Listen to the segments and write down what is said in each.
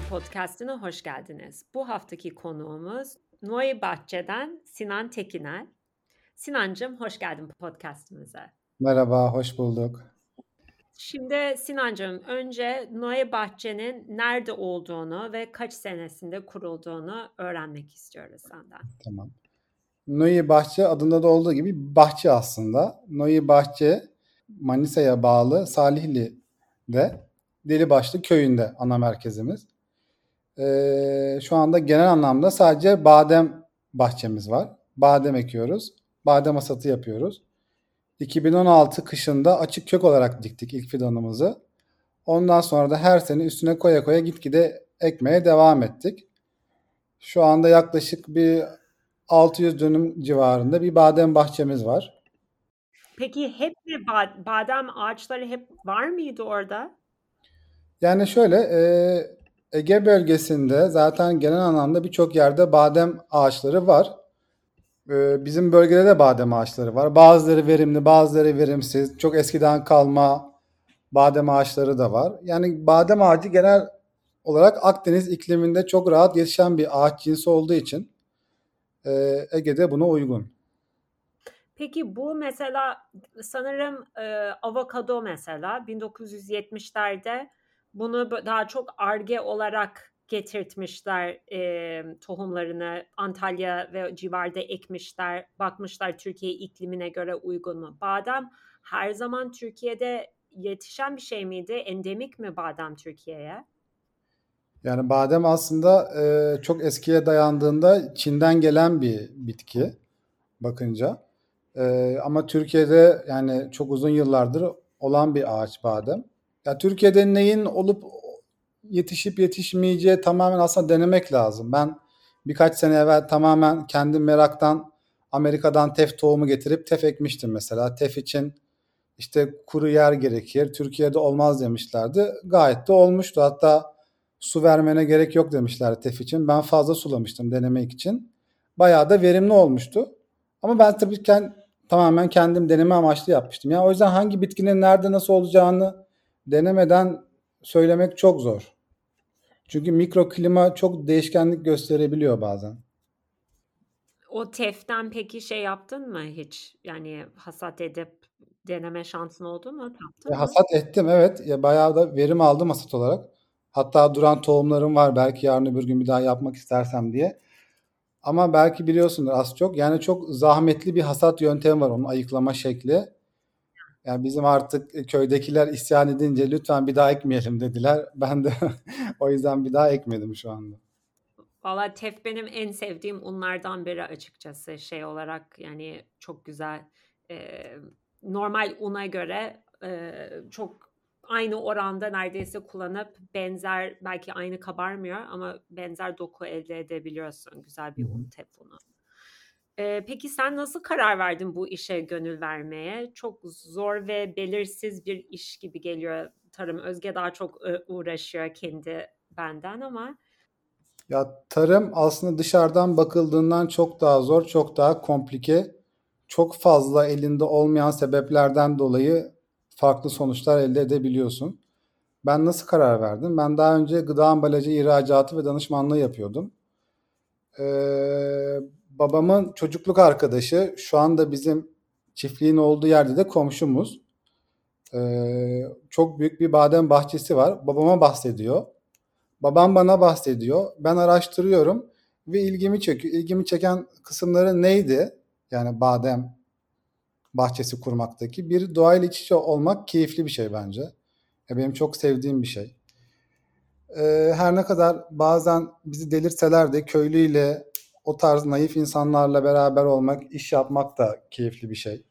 Vali Podcast'ına hoş geldiniz. Bu haftaki konuğumuz Noy Bahçe'den Sinan Tekiner. Sinancım hoş geldin podcast'imize. Merhaba, hoş bulduk. Şimdi Sinancım önce Noe Bahçe'nin nerede olduğunu ve kaç senesinde kurulduğunu öğrenmek istiyoruz senden. Tamam. Noe Bahçe adında da olduğu gibi bahçe aslında. Noe Bahçe Manisa'ya bağlı Salihli'de Delibaşlı köyünde ana merkezimiz. Ee, şu anda genel anlamda sadece badem bahçemiz var. Badem ekiyoruz. Badem hasatı yapıyoruz. 2016 kışında açık kök olarak diktik ilk fidanımızı. Ondan sonra da her sene üstüne koya koya gitgide ekmeye devam ettik. Şu anda yaklaşık bir 600 dönüm civarında bir badem bahçemiz var. Peki hep mi badem ağaçları hep var mıydı orada? Yani şöyle e, Ege bölgesinde zaten genel anlamda birçok yerde badem ağaçları var. E, bizim bölgede de badem ağaçları var. Bazıları verimli, bazıları verimsiz. Çok eskiden kalma badem ağaçları da var. Yani badem ağacı genel olarak Akdeniz ikliminde çok rahat yetişen bir ağaç cinsi olduğu için e, Ege'de buna uygun. Peki bu mesela sanırım e, avokado mesela 1970'lerde bunu daha çok arge olarak getirtmişler e, tohumlarını Antalya ve civarda ekmişler. Bakmışlar Türkiye iklimine göre uygun mu? Badem her zaman Türkiye'de yetişen bir şey miydi? Endemik mi badem Türkiye'ye? Yani badem aslında e, çok eskiye dayandığında Çin'den gelen bir bitki bakınca. E, ama Türkiye'de yani çok uzun yıllardır olan bir ağaç badem. Ya Türkiye'de neyin olup yetişip yetişmeyeceği tamamen aslında denemek lazım. Ben birkaç sene evvel tamamen kendi meraktan Amerika'dan tef tohumu getirip tef ekmiştim mesela. Tef için işte kuru yer gerekir. Türkiye'de olmaz demişlerdi. Gayet de olmuştu. Hatta su vermene gerek yok demişler tef için. Ben fazla sulamıştım denemek için. Bayağı da verimli olmuştu. Ama ben tabii kend, tamamen kendim deneme amaçlı yapmıştım. Yani o yüzden hangi bitkinin nerede nasıl olacağını denemeden söylemek çok zor. Çünkü mikroklima çok değişkenlik gösterebiliyor bazen. O teften peki şey yaptın mı hiç? Yani hasat edip deneme şansın oldu mu? Yaptın e, Hasat ettim evet. Ya bayağı da verim aldım hasat olarak. Hatta duran tohumlarım var belki yarın öbür gün bir daha yapmak istersem diye. Ama belki biliyorsundur az çok. Yani çok zahmetli bir hasat yöntemi var onun ayıklama şekli. Yani bizim artık köydekiler isyan edince lütfen bir daha ekmeyelim dediler. Ben de o yüzden bir daha ekmedim şu anda. Valla tef benim en sevdiğim unlardan biri açıkçası şey olarak yani çok güzel. Ee, normal una göre e, çok aynı oranda neredeyse kullanıp benzer belki aynı kabarmıyor ama benzer doku elde edebiliyorsun güzel bir un tef unu. Peki sen nasıl karar verdin bu işe gönül vermeye? Çok zor ve belirsiz bir iş gibi geliyor tarım. Özge daha çok, uğraşıyor kendi benden ama Ya, tarım aslında dışarıdan bakıldığından çok daha zor, çok daha komplike. Çok fazla elinde olmayan sebeplerden dolayı farklı sonuçlar elde edebiliyorsun. Ben nasıl karar verdim? Ben daha önce gıda ambalajı ihracatı ve danışmanlığı yapıyordum. Eee babamın çocukluk arkadaşı şu anda bizim çiftliğin olduğu yerde de komşumuz. Ee, çok büyük bir badem bahçesi var. Babama bahsediyor. Babam bana bahsediyor. Ben araştırıyorum ve ilgimi çekiyor. İlgimi çeken kısımları neydi? Yani badem bahçesi kurmaktaki. Bir doğayla iç içe olmak keyifli bir şey bence. Benim çok sevdiğim bir şey. Ee, her ne kadar bazen bizi delirseler de köylüyle o tarz naif insanlarla beraber olmak, iş yapmak da keyifli bir şey.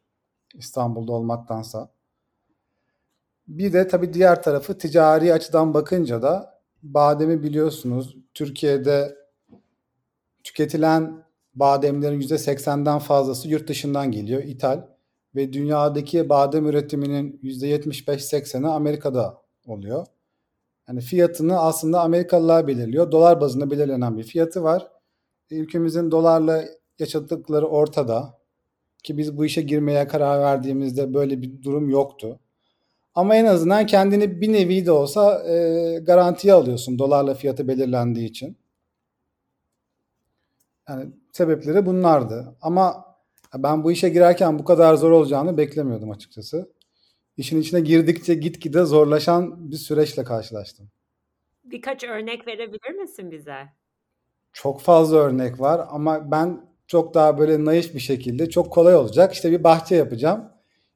İstanbul'da olmaktansa. Bir de tabii diğer tarafı ticari açıdan bakınca da bademi biliyorsunuz. Türkiye'de tüketilen bademlerin %80'den fazlası yurt dışından geliyor, ithal. Ve dünyadaki badem üretiminin %75-80'i Amerika'da oluyor. Yani fiyatını aslında Amerikalılar belirliyor. Dolar bazında belirlenen bir fiyatı var ülkemizin dolarla yaşadıkları ortada. Ki biz bu işe girmeye karar verdiğimizde böyle bir durum yoktu. Ama en azından kendini bir nevi de olsa e, garantiye alıyorsun dolarla fiyatı belirlendiği için. Yani sebepleri bunlardı. Ama ben bu işe girerken bu kadar zor olacağını beklemiyordum açıkçası. İşin içine girdikçe gitgide zorlaşan bir süreçle karşılaştım. Birkaç örnek verebilir misin bize? Çok fazla örnek var ama ben çok daha böyle naif bir şekilde çok kolay olacak. İşte bir bahçe yapacağım.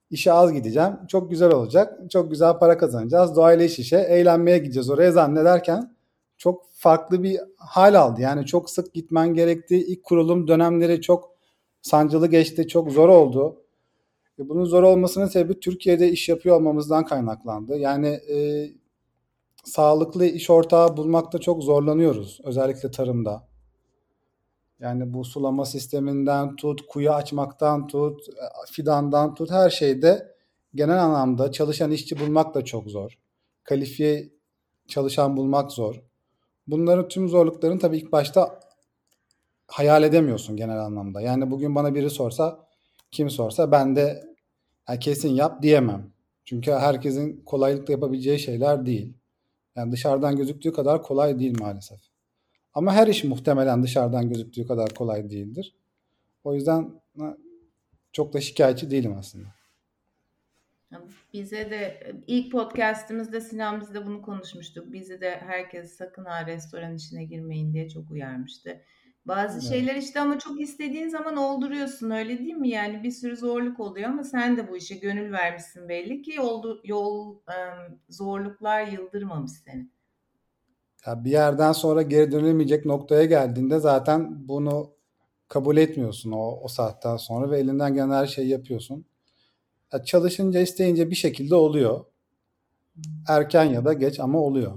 İşe az gideceğim. Çok güzel olacak. Çok güzel para kazanacağız. Doğayla iş işe. Eğlenmeye gideceğiz oraya zannederken çok farklı bir hal aldı. Yani çok sık gitmen gerekti. İlk kurulum dönemleri çok sancılı geçti. Çok zor oldu. E, bunun zor olmasının sebebi Türkiye'de iş yapıyor olmamızdan kaynaklandı. Yani e, sağlıklı iş ortağı bulmakta çok zorlanıyoruz. Özellikle tarımda. Yani bu sulama sisteminden tut, kuyu açmaktan tut, fidandan tut her şeyde genel anlamda çalışan işçi bulmak da çok zor. Kalifiye çalışan bulmak zor. Bunların tüm zorluklarını tabii ilk başta hayal edemiyorsun genel anlamda. Yani bugün bana biri sorsa, kim sorsa ben de yani kesin yap diyemem. Çünkü herkesin kolaylıkla yapabileceği şeyler değil. Yani dışarıdan gözüktüğü kadar kolay değil maalesef. Ama her iş muhtemelen dışarıdan gözüktüğü kadar kolay değildir. O yüzden çok da şikayetçi değilim aslında. Bize de ilk podcastımızda Sinan biz de bunu konuşmuştuk. Bizi de herkes sakın ha restoran işine girmeyin diye çok uyarmıştı. Bazı evet. şeyler işte ama çok istediğin zaman olduruyorsun öyle değil mi? Yani bir sürü zorluk oluyor ama sen de bu işe gönül vermişsin belli ki yol, yol zorluklar yıldırmamış seni. Ya bir yerden sonra geri dönülemeyecek noktaya geldiğinde zaten bunu kabul etmiyorsun o, o saatten sonra ve elinden gelen her şeyi yapıyorsun. Ya çalışınca isteyince bir şekilde oluyor. Erken ya da geç ama oluyor.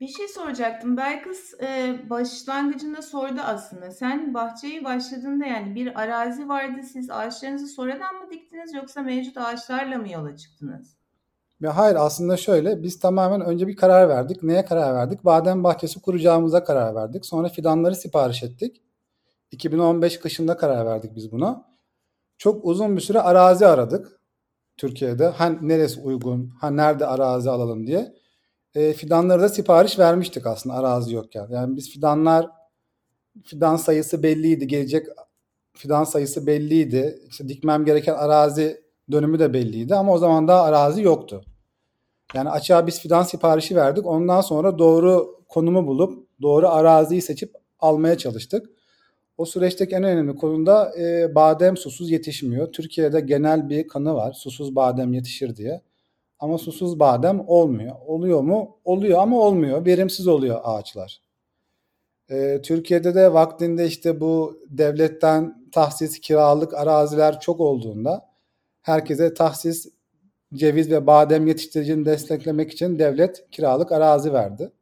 Bir şey soracaktım. Belkıs e, başlangıcında sordu aslında. Sen bahçeyi başladığında yani bir arazi vardı. Siz ağaçlarınızı sonradan mı diktiniz yoksa mevcut ağaçlarla mı yola çıktınız? Ya hayır aslında şöyle biz tamamen önce bir karar verdik. Neye karar verdik? Badem bahçesi kuracağımıza karar verdik. Sonra fidanları sipariş ettik. 2015 kışında karar verdik biz buna. Çok uzun bir süre arazi aradık Türkiye'de. Ha neresi uygun, ha nerede arazi alalım diye e, fidanları da sipariş vermiştik aslında arazi yokken. Yani biz fidanlar fidan sayısı belliydi. Gelecek fidan sayısı belliydi. İşte dikmem gereken arazi dönümü de belliydi ama o zaman daha arazi yoktu. Yani açığa biz fidan siparişi verdik. Ondan sonra doğru konumu bulup doğru araziyi seçip almaya çalıştık. O süreçteki en önemli konu da e, badem susuz yetişmiyor. Türkiye'de genel bir kanı var. Susuz badem yetişir diye. Ama susuz badem olmuyor. Oluyor mu? Oluyor ama olmuyor. Verimsiz oluyor ağaçlar. Ee, Türkiye'de de vaktinde işte bu devletten tahsis kiralık araziler çok olduğunda herkese tahsis ceviz ve badem yetiştiricini desteklemek için devlet kiralık arazi verdi.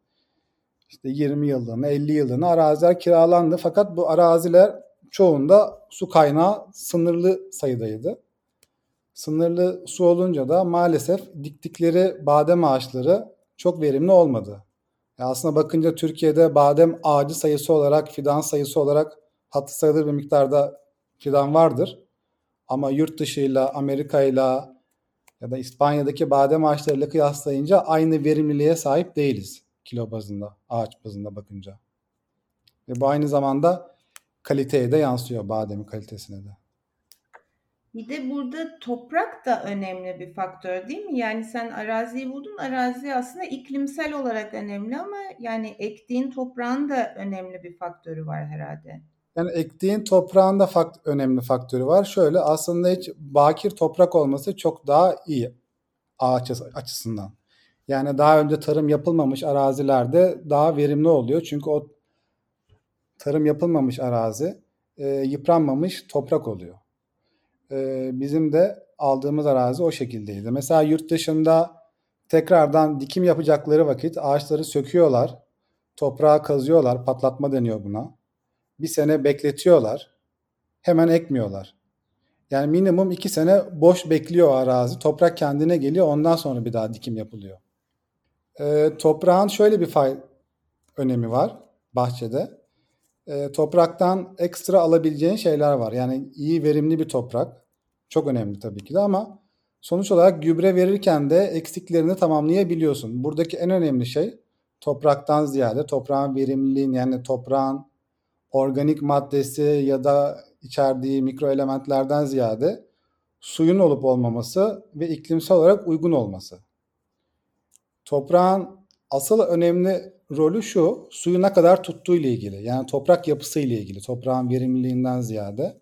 İşte 20 yıllığına 50 yıllığına araziler kiralandı. Fakat bu araziler çoğunda su kaynağı sınırlı sayıdaydı. Sınırlı su olunca da maalesef diktikleri badem ağaçları çok verimli olmadı. Yani aslında bakınca Türkiye'de badem ağacı sayısı olarak, fidan sayısı olarak hatı sayılır bir miktarda fidan vardır. Ama yurt dışıyla, Amerika'yla ya da İspanya'daki badem ağaçlarıyla kıyaslayınca aynı verimliliğe sahip değiliz kilo bazında, ağaç bazında bakınca. Ve bu aynı zamanda kaliteye de yansıyor bademin kalitesine de. Bir de burada toprak da önemli bir faktör değil mi? Yani sen araziyi buldun. Arazi aslında iklimsel olarak önemli ama yani ektiğin toprağın da önemli bir faktörü var herhalde. Yani ektiğin toprağın da fakt önemli faktörü var. Şöyle aslında hiç bakir toprak olması çok daha iyi ağaç açısından. Yani daha önce tarım yapılmamış arazilerde daha verimli oluyor. Çünkü o tarım yapılmamış arazi e, yıpranmamış toprak oluyor e, bizim de aldığımız arazi o şekildeydi. Mesela yurt dışında tekrardan dikim yapacakları vakit ağaçları söküyorlar. Toprağa kazıyorlar. Patlatma deniyor buna. Bir sene bekletiyorlar. Hemen ekmiyorlar. Yani minimum iki sene boş bekliyor arazi. Toprak kendine geliyor. Ondan sonra bir daha dikim yapılıyor. E, toprağın şöyle bir fay önemi var bahçede e, topraktan ekstra alabileceğin şeyler var. Yani iyi verimli bir toprak çok önemli tabii ki de ama Sonuç olarak gübre verirken de eksiklerini tamamlayabiliyorsun. Buradaki en önemli şey topraktan ziyade toprağın verimliliğini yani toprağın organik maddesi ya da içerdiği mikro elementlerden ziyade suyun olup olmaması ve iklimsel olarak uygun olması. Toprağın asıl önemli rolü şu, suyu ne kadar tuttuğu ile ilgili. Yani toprak yapısı ile ilgili, toprağın verimliliğinden ziyade.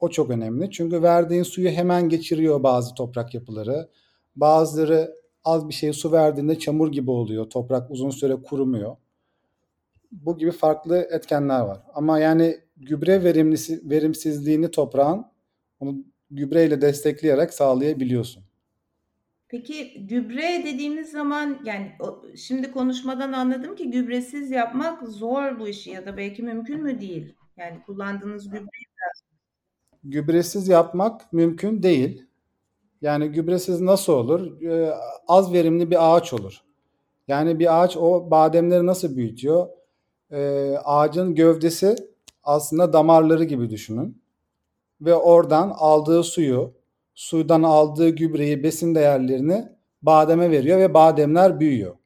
O çok önemli. Çünkü verdiğin suyu hemen geçiriyor bazı toprak yapıları. Bazıları az bir şey su verdiğinde çamur gibi oluyor. Toprak uzun süre kurumuyor. Bu gibi farklı etkenler var. Ama yani gübre verimlisi, verimsizliğini toprağın onu gübreyle destekleyerek sağlayabiliyorsun. Peki gübre dediğimiz zaman yani şimdi konuşmadan anladım ki gübresiz yapmak zor bu işi ya da belki mümkün mü değil? Yani kullandığınız gübre gübresiz yapmak mümkün değil. Yani gübresiz nasıl olur? Ee, az verimli bir ağaç olur. Yani bir ağaç o bademleri nasıl büyütüyor? Ee, ağacın gövdesi aslında damarları gibi düşünün. Ve oradan aldığı suyu, suydan aldığı gübreyi, besin değerlerini bademe veriyor ve bademler büyüyor.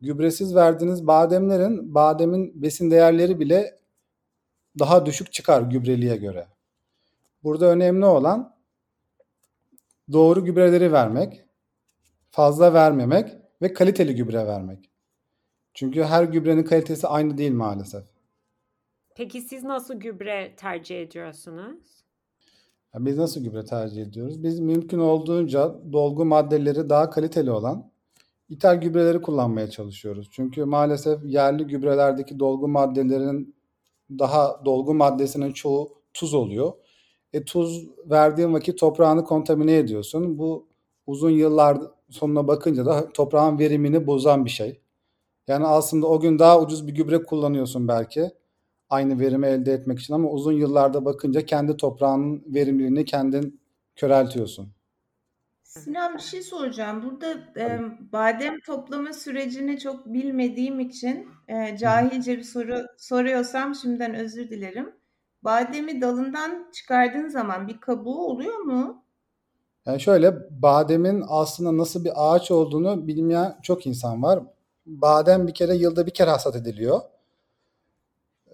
Gübresiz verdiğiniz bademlerin bademin besin değerleri bile daha düşük çıkar gübreliğe göre. Burada önemli olan doğru gübreleri vermek, fazla vermemek ve kaliteli gübre vermek. Çünkü her gübrenin kalitesi aynı değil maalesef. Peki siz nasıl gübre tercih ediyorsunuz? Ya biz nasıl gübre tercih ediyoruz? Biz mümkün olduğunca dolgu maddeleri daha kaliteli olan ithal gübreleri kullanmaya çalışıyoruz. Çünkü maalesef yerli gübrelerdeki dolgu maddelerinin daha dolgu maddesinin çoğu tuz oluyor. E, tuz verdiğin vakit toprağını kontamine ediyorsun. Bu uzun yıllar sonuna bakınca da toprağın verimini bozan bir şey. Yani aslında o gün daha ucuz bir gübre kullanıyorsun belki. Aynı verimi elde etmek için ama uzun yıllarda bakınca kendi toprağının verimliliğini kendin köreltiyorsun. Sinan bir şey soracağım. Burada e, badem toplama sürecini çok bilmediğim için e, cahilce bir soru soruyorsam şimdiden özür dilerim. Bademi dalından çıkardığın zaman bir kabuğu oluyor mu? Yani şöyle bademin aslında nasıl bir ağaç olduğunu bilmeyen çok insan var. Badem bir kere yılda bir kere hasat ediliyor.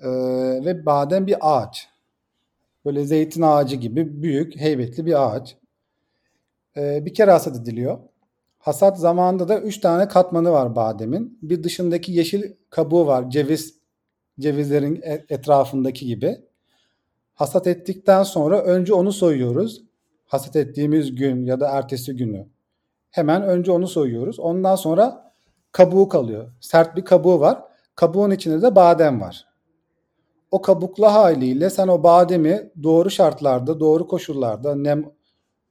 Ee, ve badem bir ağaç. Böyle zeytin ağacı gibi büyük, heybetli bir ağaç. Ee, bir kere hasat ediliyor. Hasat zamanında da üç tane katmanı var bademin. Bir dışındaki yeşil kabuğu var. Ceviz cevizlerin e, etrafındaki gibi. Hasat ettikten sonra önce onu soyuyoruz. Hasat ettiğimiz gün ya da ertesi günü. Hemen önce onu soyuyoruz. Ondan sonra kabuğu kalıyor. Sert bir kabuğu var. Kabuğun içinde de badem var. O kabuklu haliyle sen o bademi doğru şartlarda, doğru koşullarda nem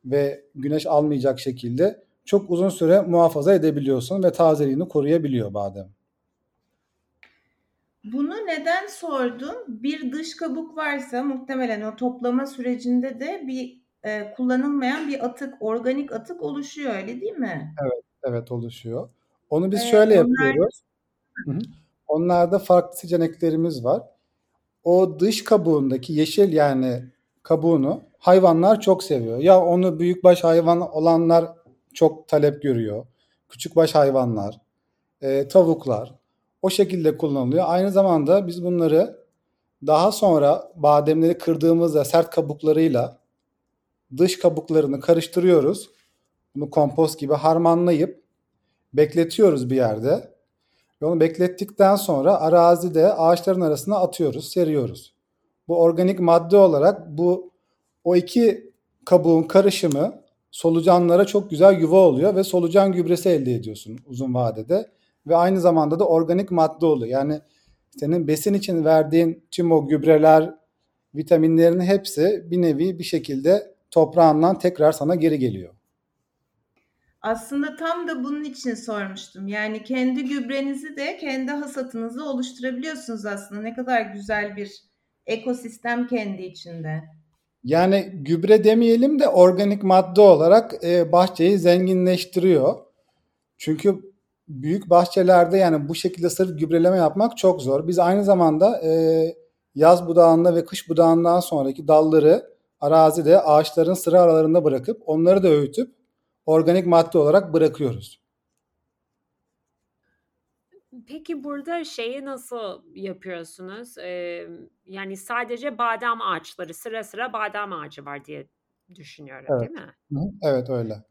ve güneş almayacak şekilde çok uzun süre muhafaza edebiliyorsun ve tazeliğini koruyabiliyor badem. Bunu neden sordum? Bir dış kabuk varsa muhtemelen o toplama sürecinde de bir e, kullanılmayan bir atık, organik atık oluşuyor öyle değil mi? Evet, evet oluşuyor. Onu biz ee, şöyle onlar... yapıyoruz. Onlarda farklı seçeneklerimiz var. O dış kabuğundaki yeşil yani kabuğunu hayvanlar çok seviyor. Ya onu büyükbaş hayvan olanlar çok talep görüyor. Küçükbaş hayvanlar, e, tavuklar o şekilde kullanılıyor. Aynı zamanda biz bunları daha sonra bademleri kırdığımızda sert kabuklarıyla dış kabuklarını karıştırıyoruz. Bunu kompost gibi harmanlayıp bekletiyoruz bir yerde. Onu beklettikten sonra arazide ağaçların arasına atıyoruz, seriyoruz. Bu organik madde olarak bu o iki kabuğun karışımı solucanlara çok güzel yuva oluyor ve solucan gübresi elde ediyorsun uzun vadede ve aynı zamanda da organik madde oluyor. Yani senin besin için verdiğin tüm o gübreler, vitaminlerin hepsi bir nevi bir şekilde toprağından tekrar sana geri geliyor. Aslında tam da bunun için sormuştum. Yani kendi gübrenizi de kendi hasatınızı oluşturabiliyorsunuz aslında. Ne kadar güzel bir ekosistem kendi içinde. Yani gübre demeyelim de organik madde olarak e, bahçeyi zenginleştiriyor. Çünkü büyük bahçelerde yani bu şekilde sırf gübreleme yapmak çok zor. Biz aynı zamanda e, yaz budağında ve kış budağından sonraki dalları arazide ağaçların sıra aralarında bırakıp onları da öğütüp organik madde olarak bırakıyoruz. Peki burada şeyi nasıl yapıyorsunuz? Ee, yani sadece badem ağaçları sıra sıra badem ağacı var diye düşünüyorum, Evet. değil mi? Evet öyle.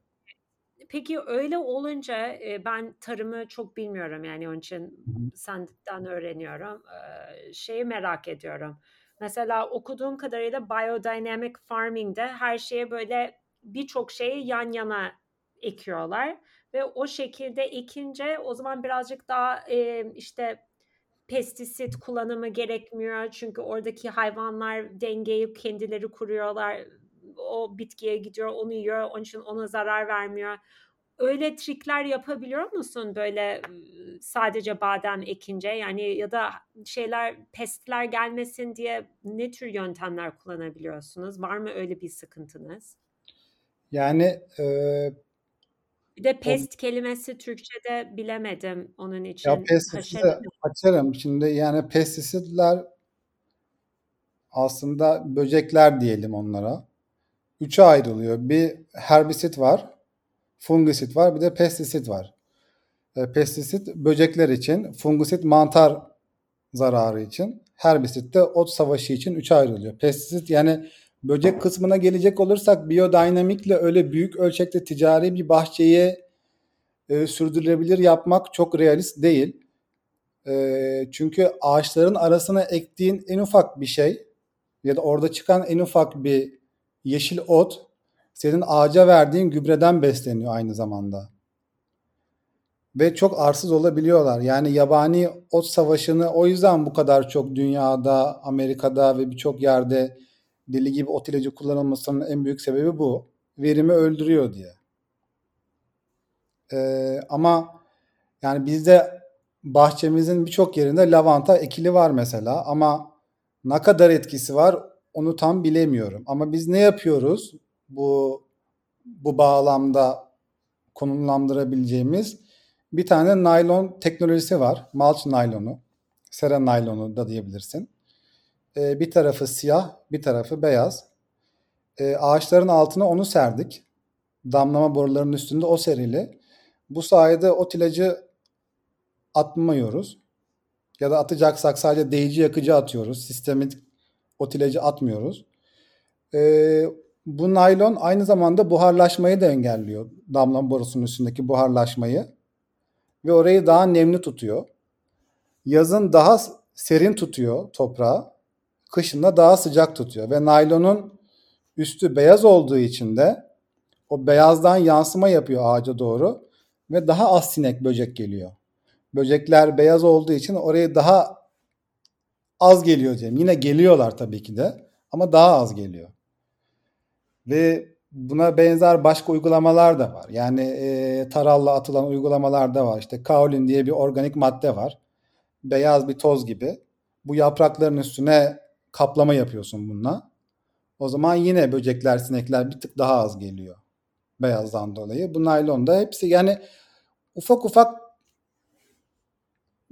Peki öyle olunca e, ben tarımı çok bilmiyorum yani onun için senden öğreniyorum. Ee, şeyi merak ediyorum. Mesela okuduğum kadarıyla biodynamic farming'de her şeye böyle birçok şeyi yan yana ekiyorlar ve o şekilde ekince o zaman birazcık daha e, işte pestisit kullanımı gerekmiyor çünkü oradaki hayvanlar dengeyi kendileri kuruyorlar. O bitkiye gidiyor, onu yiyor, onun için ona zarar vermiyor. Öyle trikler yapabiliyor musun böyle sadece badem ekince yani ya da şeyler pestler gelmesin diye ne tür yöntemler kullanabiliyorsunuz? Var mı öyle bir sıkıntınız? Yani e, Bir de o pest kelimesi Türkçe'de bilemedim onun ya için pestisiti mi? açarım. Şimdi yani pestisitler aslında böcekler diyelim onlara. Üçe ayrılıyor. Bir herbisit var, fungisit var, bir de pestisit var. E, pestisit böcekler için, fungisit mantar zararı için, herbisit de ot savaşı için üçe ayrılıyor. Pestisit yani böcek kısmına gelecek olursak biyodinamikle öyle büyük ölçekte ticari bir bahçeyi e, sürdürülebilir yapmak çok realist değil. E, çünkü ağaçların arasına ektiğin en ufak bir şey ya da orada çıkan en ufak bir yeşil ot senin ağaca verdiğin gübreden besleniyor aynı zamanda. Ve çok arsız olabiliyorlar. Yani yabani ot savaşını o yüzden bu kadar çok dünyada, Amerika'da ve birçok yerde deli gibi ot ilacı kullanılmasının en büyük sebebi bu. Verimi öldürüyor diye. Ee, ama yani bizde bahçemizin birçok yerinde lavanta ekili var mesela ama ne kadar etkisi var onu tam bilemiyorum. Ama biz ne yapıyoruz bu bu bağlamda konumlandırabileceğimiz bir tane naylon teknolojisi var. Mulch naylonu, sera naylonu da diyebilirsin. Ee, bir tarafı siyah, bir tarafı beyaz. Ee, ağaçların altına onu serdik. Damlama borularının üstünde o serili. Bu sayede ot ilacı atmıyoruz. Ya da atacaksak sadece değici yakıcı atıyoruz. Sistemik ot ilacı atmıyoruz. Ee, bu naylon aynı zamanda buharlaşmayı da engelliyor. Damlama borusunun üstündeki buharlaşmayı. Ve orayı daha nemli tutuyor. Yazın daha serin tutuyor toprağı. Kışın da daha sıcak tutuyor. Ve naylonun üstü beyaz olduğu için de o beyazdan yansıma yapıyor ağaca doğru. Ve daha az sinek böcek geliyor. Böcekler beyaz olduğu için oraya daha az geliyor diyeyim. Yine geliyorlar tabii ki de ama daha az geliyor. Ve buna benzer başka uygulamalar da var. Yani e, taralla atılan uygulamalar da var. İşte kaolin diye bir organik madde var. Beyaz bir toz gibi. Bu yaprakların üstüne kaplama yapıyorsun bununla. O zaman yine böcekler, sinekler bir tık daha az geliyor. Beyazdan dolayı. Bu naylon da hepsi yani ufak ufak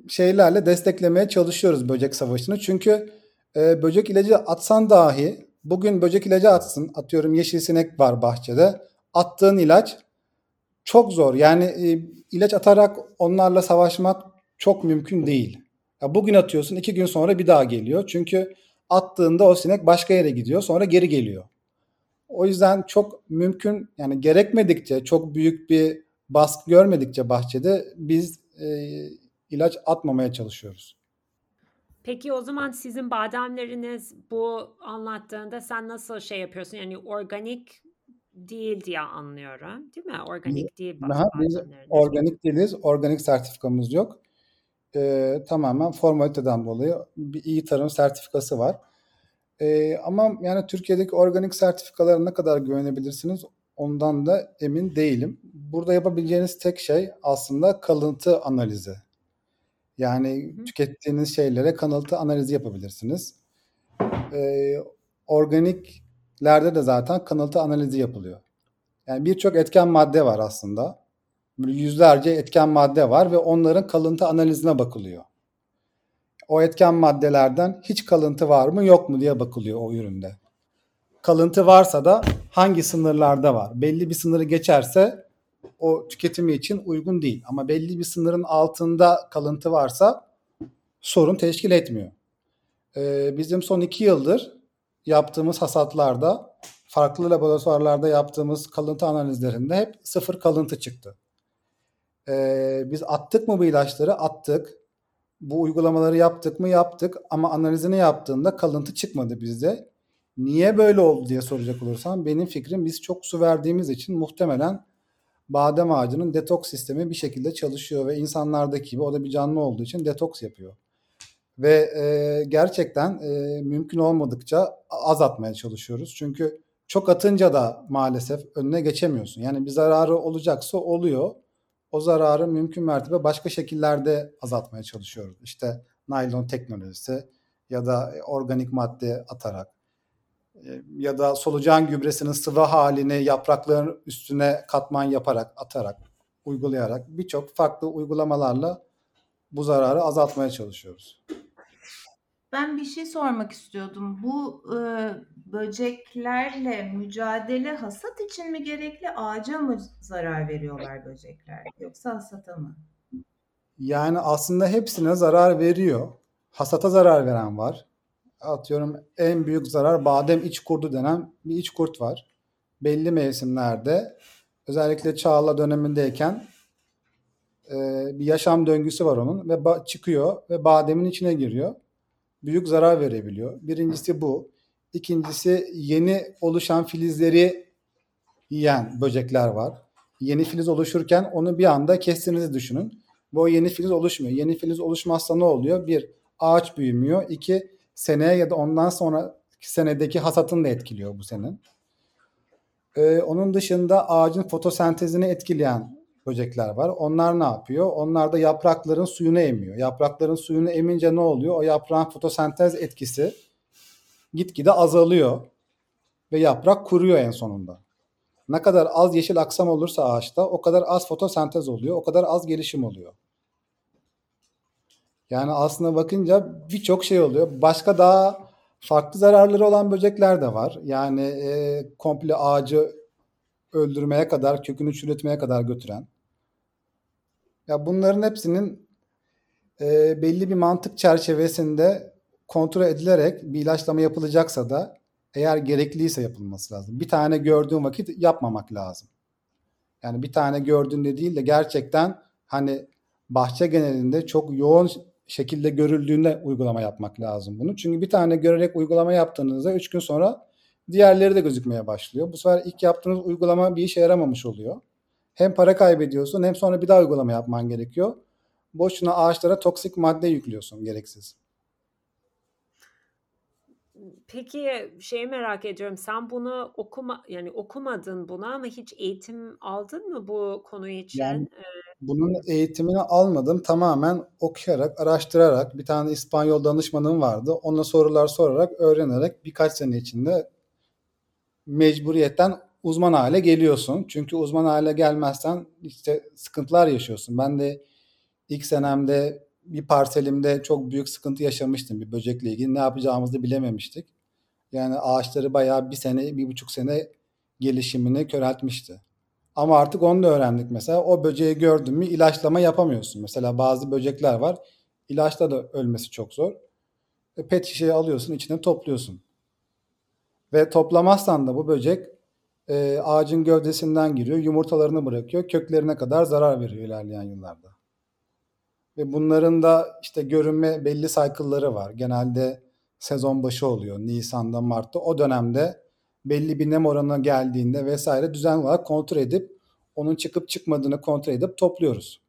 şeylerle desteklemeye çalışıyoruz böcek savaşını. Çünkü e, böcek ilacı atsan dahi bugün böcek ilacı atsın. Atıyorum yeşil sinek var bahçede. Attığın ilaç çok zor. Yani e, ilaç atarak onlarla savaşmak çok mümkün değil. Ya bugün atıyorsun iki gün sonra bir daha geliyor. Çünkü attığında o sinek başka yere gidiyor sonra geri geliyor. O yüzden çok mümkün yani gerekmedikçe çok büyük bir baskı görmedikçe bahçede biz e, ilaç atmamaya çalışıyoruz. Peki o zaman sizin bademleriniz bu anlattığında sen nasıl şey yapıyorsun? Yani organik değil diye anlıyorum. Değil mi? Organik değil Aha, biz organik değiliz. Organik sertifikamız yok. Ee, tamamen formaliteden dolayı bir iyi tarım sertifikası var. Ee, ama yani Türkiye'deki organik sertifikalara ne kadar güvenebilirsiniz ondan da emin değilim. Burada yapabileceğiniz tek şey aslında kalıntı analizi. Yani Hı tükettiğiniz şeylere kalıntı analizi yapabilirsiniz. Ee, organiklerde de zaten kalıntı analizi yapılıyor. Yani birçok etken madde var aslında. Yüzlerce etken madde var ve onların kalıntı analizine bakılıyor. O etken maddelerden hiç kalıntı var mı yok mu diye bakılıyor o üründe. Kalıntı varsa da hangi sınırlarda var? Belli bir sınırı geçerse o tüketimi için uygun değil. Ama belli bir sınırın altında kalıntı varsa sorun teşkil etmiyor. Ee, bizim son iki yıldır yaptığımız hasatlarda farklı laboratuvarlarda yaptığımız kalıntı analizlerinde hep sıfır kalıntı çıktı. Ee, biz attık mı bu ilaçları? Attık. Bu uygulamaları yaptık mı? Yaptık. Ama analizini yaptığında kalıntı çıkmadı bizde. Niye böyle oldu diye soracak olursam benim fikrim biz çok su verdiğimiz için muhtemelen badem ağacının detoks sistemi bir şekilde çalışıyor ve insanlardaki gibi o da bir canlı olduğu için detoks yapıyor. Ve e, gerçekten e, mümkün olmadıkça az atmaya çalışıyoruz. Çünkü çok atınca da maalesef önüne geçemiyorsun. Yani bir zararı olacaksa oluyor. O zararı mümkün mertebe başka şekillerde azaltmaya çalışıyoruz. İşte naylon teknolojisi ya da organik madde atarak ya da solucan gübresinin sıvı halini yaprakların üstüne katman yaparak, atarak, uygulayarak birçok farklı uygulamalarla bu zararı azaltmaya çalışıyoruz. Ben bir şey sormak istiyordum. Bu e, böceklerle mücadele hasat için mi gerekli, ağaca mı zarar veriyorlar böcekler yoksa hasata mı? Yani aslında hepsine zarar veriyor. Hasata zarar veren var. Atıyorum en büyük zarar badem iç kurdu denen bir iç kurt var. Belli mevsimlerde özellikle Çağla dönemindeyken e, bir yaşam döngüsü var onun ve ba- çıkıyor ve bademin içine giriyor büyük zarar verebiliyor. Birincisi bu. İkincisi yeni oluşan filizleri yiyen böcekler var. Yeni filiz oluşurken onu bir anda kestiğinizi düşünün. Bu yeni filiz oluşmuyor. Yeni filiz oluşmazsa ne oluyor? Bir, ağaç büyümüyor. İki, seneye ya da ondan sonra senedeki hasatını da etkiliyor bu senin. Ee, onun dışında ağacın fotosentezini etkileyen böcekler var. Onlar ne yapıyor? Onlar da yaprakların suyunu emiyor. Yaprakların suyunu emince ne oluyor? O yaprağın fotosentez etkisi gitgide azalıyor ve yaprak kuruyor en sonunda. Ne kadar az yeşil aksam olursa ağaçta o kadar az fotosentez oluyor, o kadar az gelişim oluyor. Yani aslında bakınca birçok şey oluyor. Başka daha farklı zararları olan böcekler de var. Yani e, komple ağacı öldürmeye kadar, kökünü çürütmeye kadar götüren. Ya bunların hepsinin e, belli bir mantık çerçevesinde kontrol edilerek bir ilaçlama yapılacaksa da eğer gerekliyse yapılması lazım. Bir tane gördüğün vakit yapmamak lazım. Yani bir tane gördüğünde değil de gerçekten hani bahçe genelinde çok yoğun şekilde görüldüğünde uygulama yapmak lazım bunu. Çünkü bir tane görerek uygulama yaptığınızda 3 gün sonra diğerleri de gözükmeye başlıyor. Bu sefer ilk yaptığınız uygulama bir işe yaramamış oluyor. Hem para kaybediyorsun hem sonra bir daha uygulama yapman gerekiyor. Boşuna ağaçlara toksik madde yüklüyorsun gereksiz. Peki şeyi merak ediyorum. Sen bunu okuma yani okumadın buna ama hiç eğitim aldın mı bu konu için? Yani bunun eğitimini almadım. Tamamen okuyarak, araştırarak bir tane İspanyol danışmanım vardı. Ona sorular sorarak, öğrenerek birkaç sene içinde mecburiyetten uzman hale geliyorsun. Çünkü uzman hale gelmezsen işte sıkıntılar yaşıyorsun. Ben de ilk senemde bir parselimde çok büyük sıkıntı yaşamıştım bir böcekle ilgili. Ne yapacağımızı bilememiştik. Yani ağaçları bayağı bir sene, bir buçuk sene gelişimini köreltmişti. Ama artık onu da öğrendik mesela. O böceği gördün mü ilaçlama yapamıyorsun. Mesela bazı böcekler var. İlaçla da ölmesi çok zor. E, pet şişeyi alıyorsun, içine topluyorsun. Ve toplamazsan da bu böcek e, ağacın gövdesinden giriyor, yumurtalarını bırakıyor, köklerine kadar zarar veriyor ilerleyen yıllarda. Ve bunların da işte görünme belli cycle'ları var. Genelde sezon başı oluyor. Nisan'da, Mart'ta. O dönemde belli bir nem oranına geldiğinde vesaire düzenli olarak kontrol edip onun çıkıp çıkmadığını kontrol edip topluyoruz.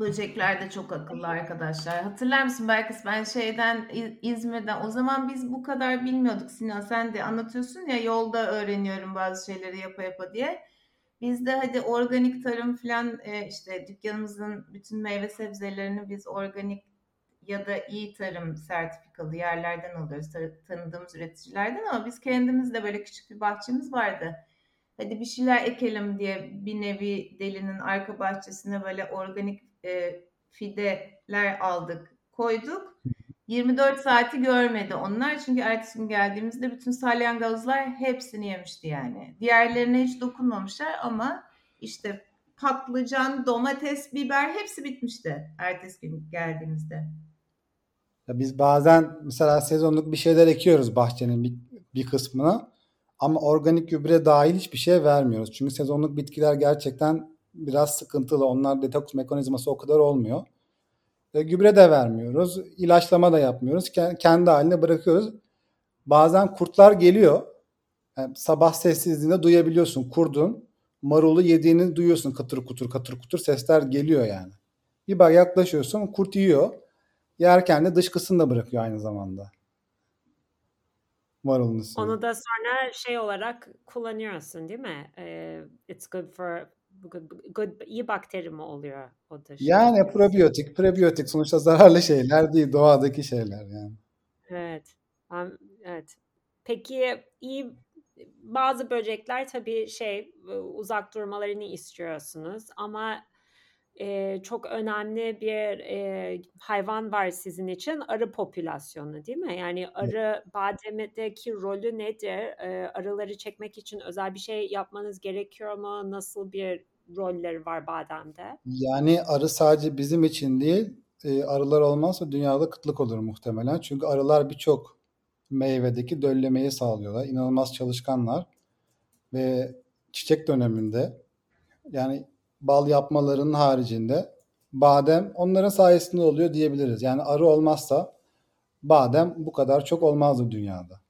Böcekler de çok akıllı arkadaşlar. Hatırlar mısın belki ben şeyden İzmir'den o zaman biz bu kadar bilmiyorduk Sinan sen de anlatıyorsun ya yolda öğreniyorum bazı şeyleri yapa yapa diye. Biz de hadi organik tarım falan e, işte dükkanımızın bütün meyve sebzelerini biz organik ya da iyi tarım sertifikalı yerlerden alıyoruz tanıdığımız üreticilerden ama biz kendimiz de böyle küçük bir bahçemiz vardı. Hadi bir şeyler ekelim diye bir nevi delinin arka bahçesine böyle organik e, fideler aldık, koyduk. 24 saati görmedi onlar çünkü ertesi gün geldiğimizde bütün salyangozlar hepsini yemişti yani. Diğerlerine hiç dokunmamışlar ama işte patlıcan, domates, biber hepsi bitmişti ertesi gün geldiğimizde. Ya biz bazen mesela sezonluk bir şeyler ekiyoruz bahçenin bir, bir kısmına ama organik gübre dahil hiçbir şey vermiyoruz. Çünkü sezonluk bitkiler gerçekten biraz sıkıntılı. Onlar detoks mekanizması o kadar olmuyor. E, gübre de vermiyoruz. ilaçlama da yapmıyoruz. Kendi haline bırakıyoruz. Bazen kurtlar geliyor. Yani sabah sessizliğinde duyabiliyorsun. Kurdun marulu yediğini duyuyorsun. Katır kutur katır kutur sesler geliyor yani. Bir bak yaklaşıyorsun kurt yiyor. Yerken de dışkısını da bırakıyor aynı zamanda. Marulun Onu da sonra şey olarak kullanıyorsun değil mi? it's good for good, iyi bakteri mi oluyor o da? Yani probiyotik, prebiyotik sonuçta zararlı şeyler değil, doğadaki şeyler yani. Evet. Evet. Peki iyi bazı böcekler tabii şey uzak durmalarını istiyorsunuz ama e, çok önemli bir e, hayvan var sizin için arı popülasyonu değil mi? Yani arı bademedeki rolü nedir? E, arıları çekmek için özel bir şey yapmanız gerekiyor mu? Nasıl bir rolleri var bademde? Yani arı sadece bizim için değil, e, arılar olmazsa dünyada kıtlık olur muhtemelen. Çünkü arılar birçok meyvedeki döllemeyi sağlıyorlar. İnanılmaz çalışkanlar ve çiçek döneminde yani bal yapmalarının haricinde badem onların sayesinde oluyor diyebiliriz. Yani arı olmazsa badem bu kadar çok olmazdı dünyada.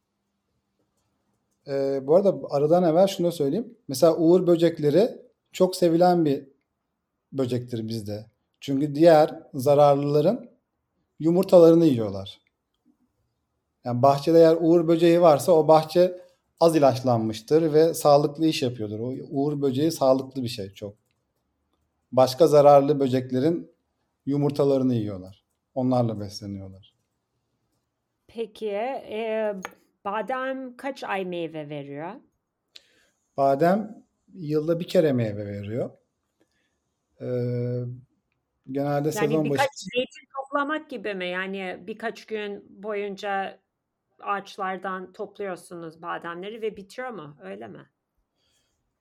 Ee, bu arada arıdan evvel şunu söyleyeyim. Mesela uğur böcekleri çok sevilen bir böcektir bizde. Çünkü diğer zararlıların yumurtalarını yiyorlar. Yani bahçede eğer uğur böceği varsa o bahçe az ilaçlanmıştır ve sağlıklı iş yapıyordur. O uğur böceği sağlıklı bir şey çok. Başka zararlı böceklerin yumurtalarını yiyorlar. Onlarla besleniyorlar. Peki e, badem kaç ay meyve veriyor? Badem yılda bir kere meyve veriyor. Ee, genelde yani sezon birkaç başı... zeytin toplamak gibi mi? Yani birkaç gün boyunca ağaçlardan topluyorsunuz bademleri ve bitiyor mu? Öyle mi?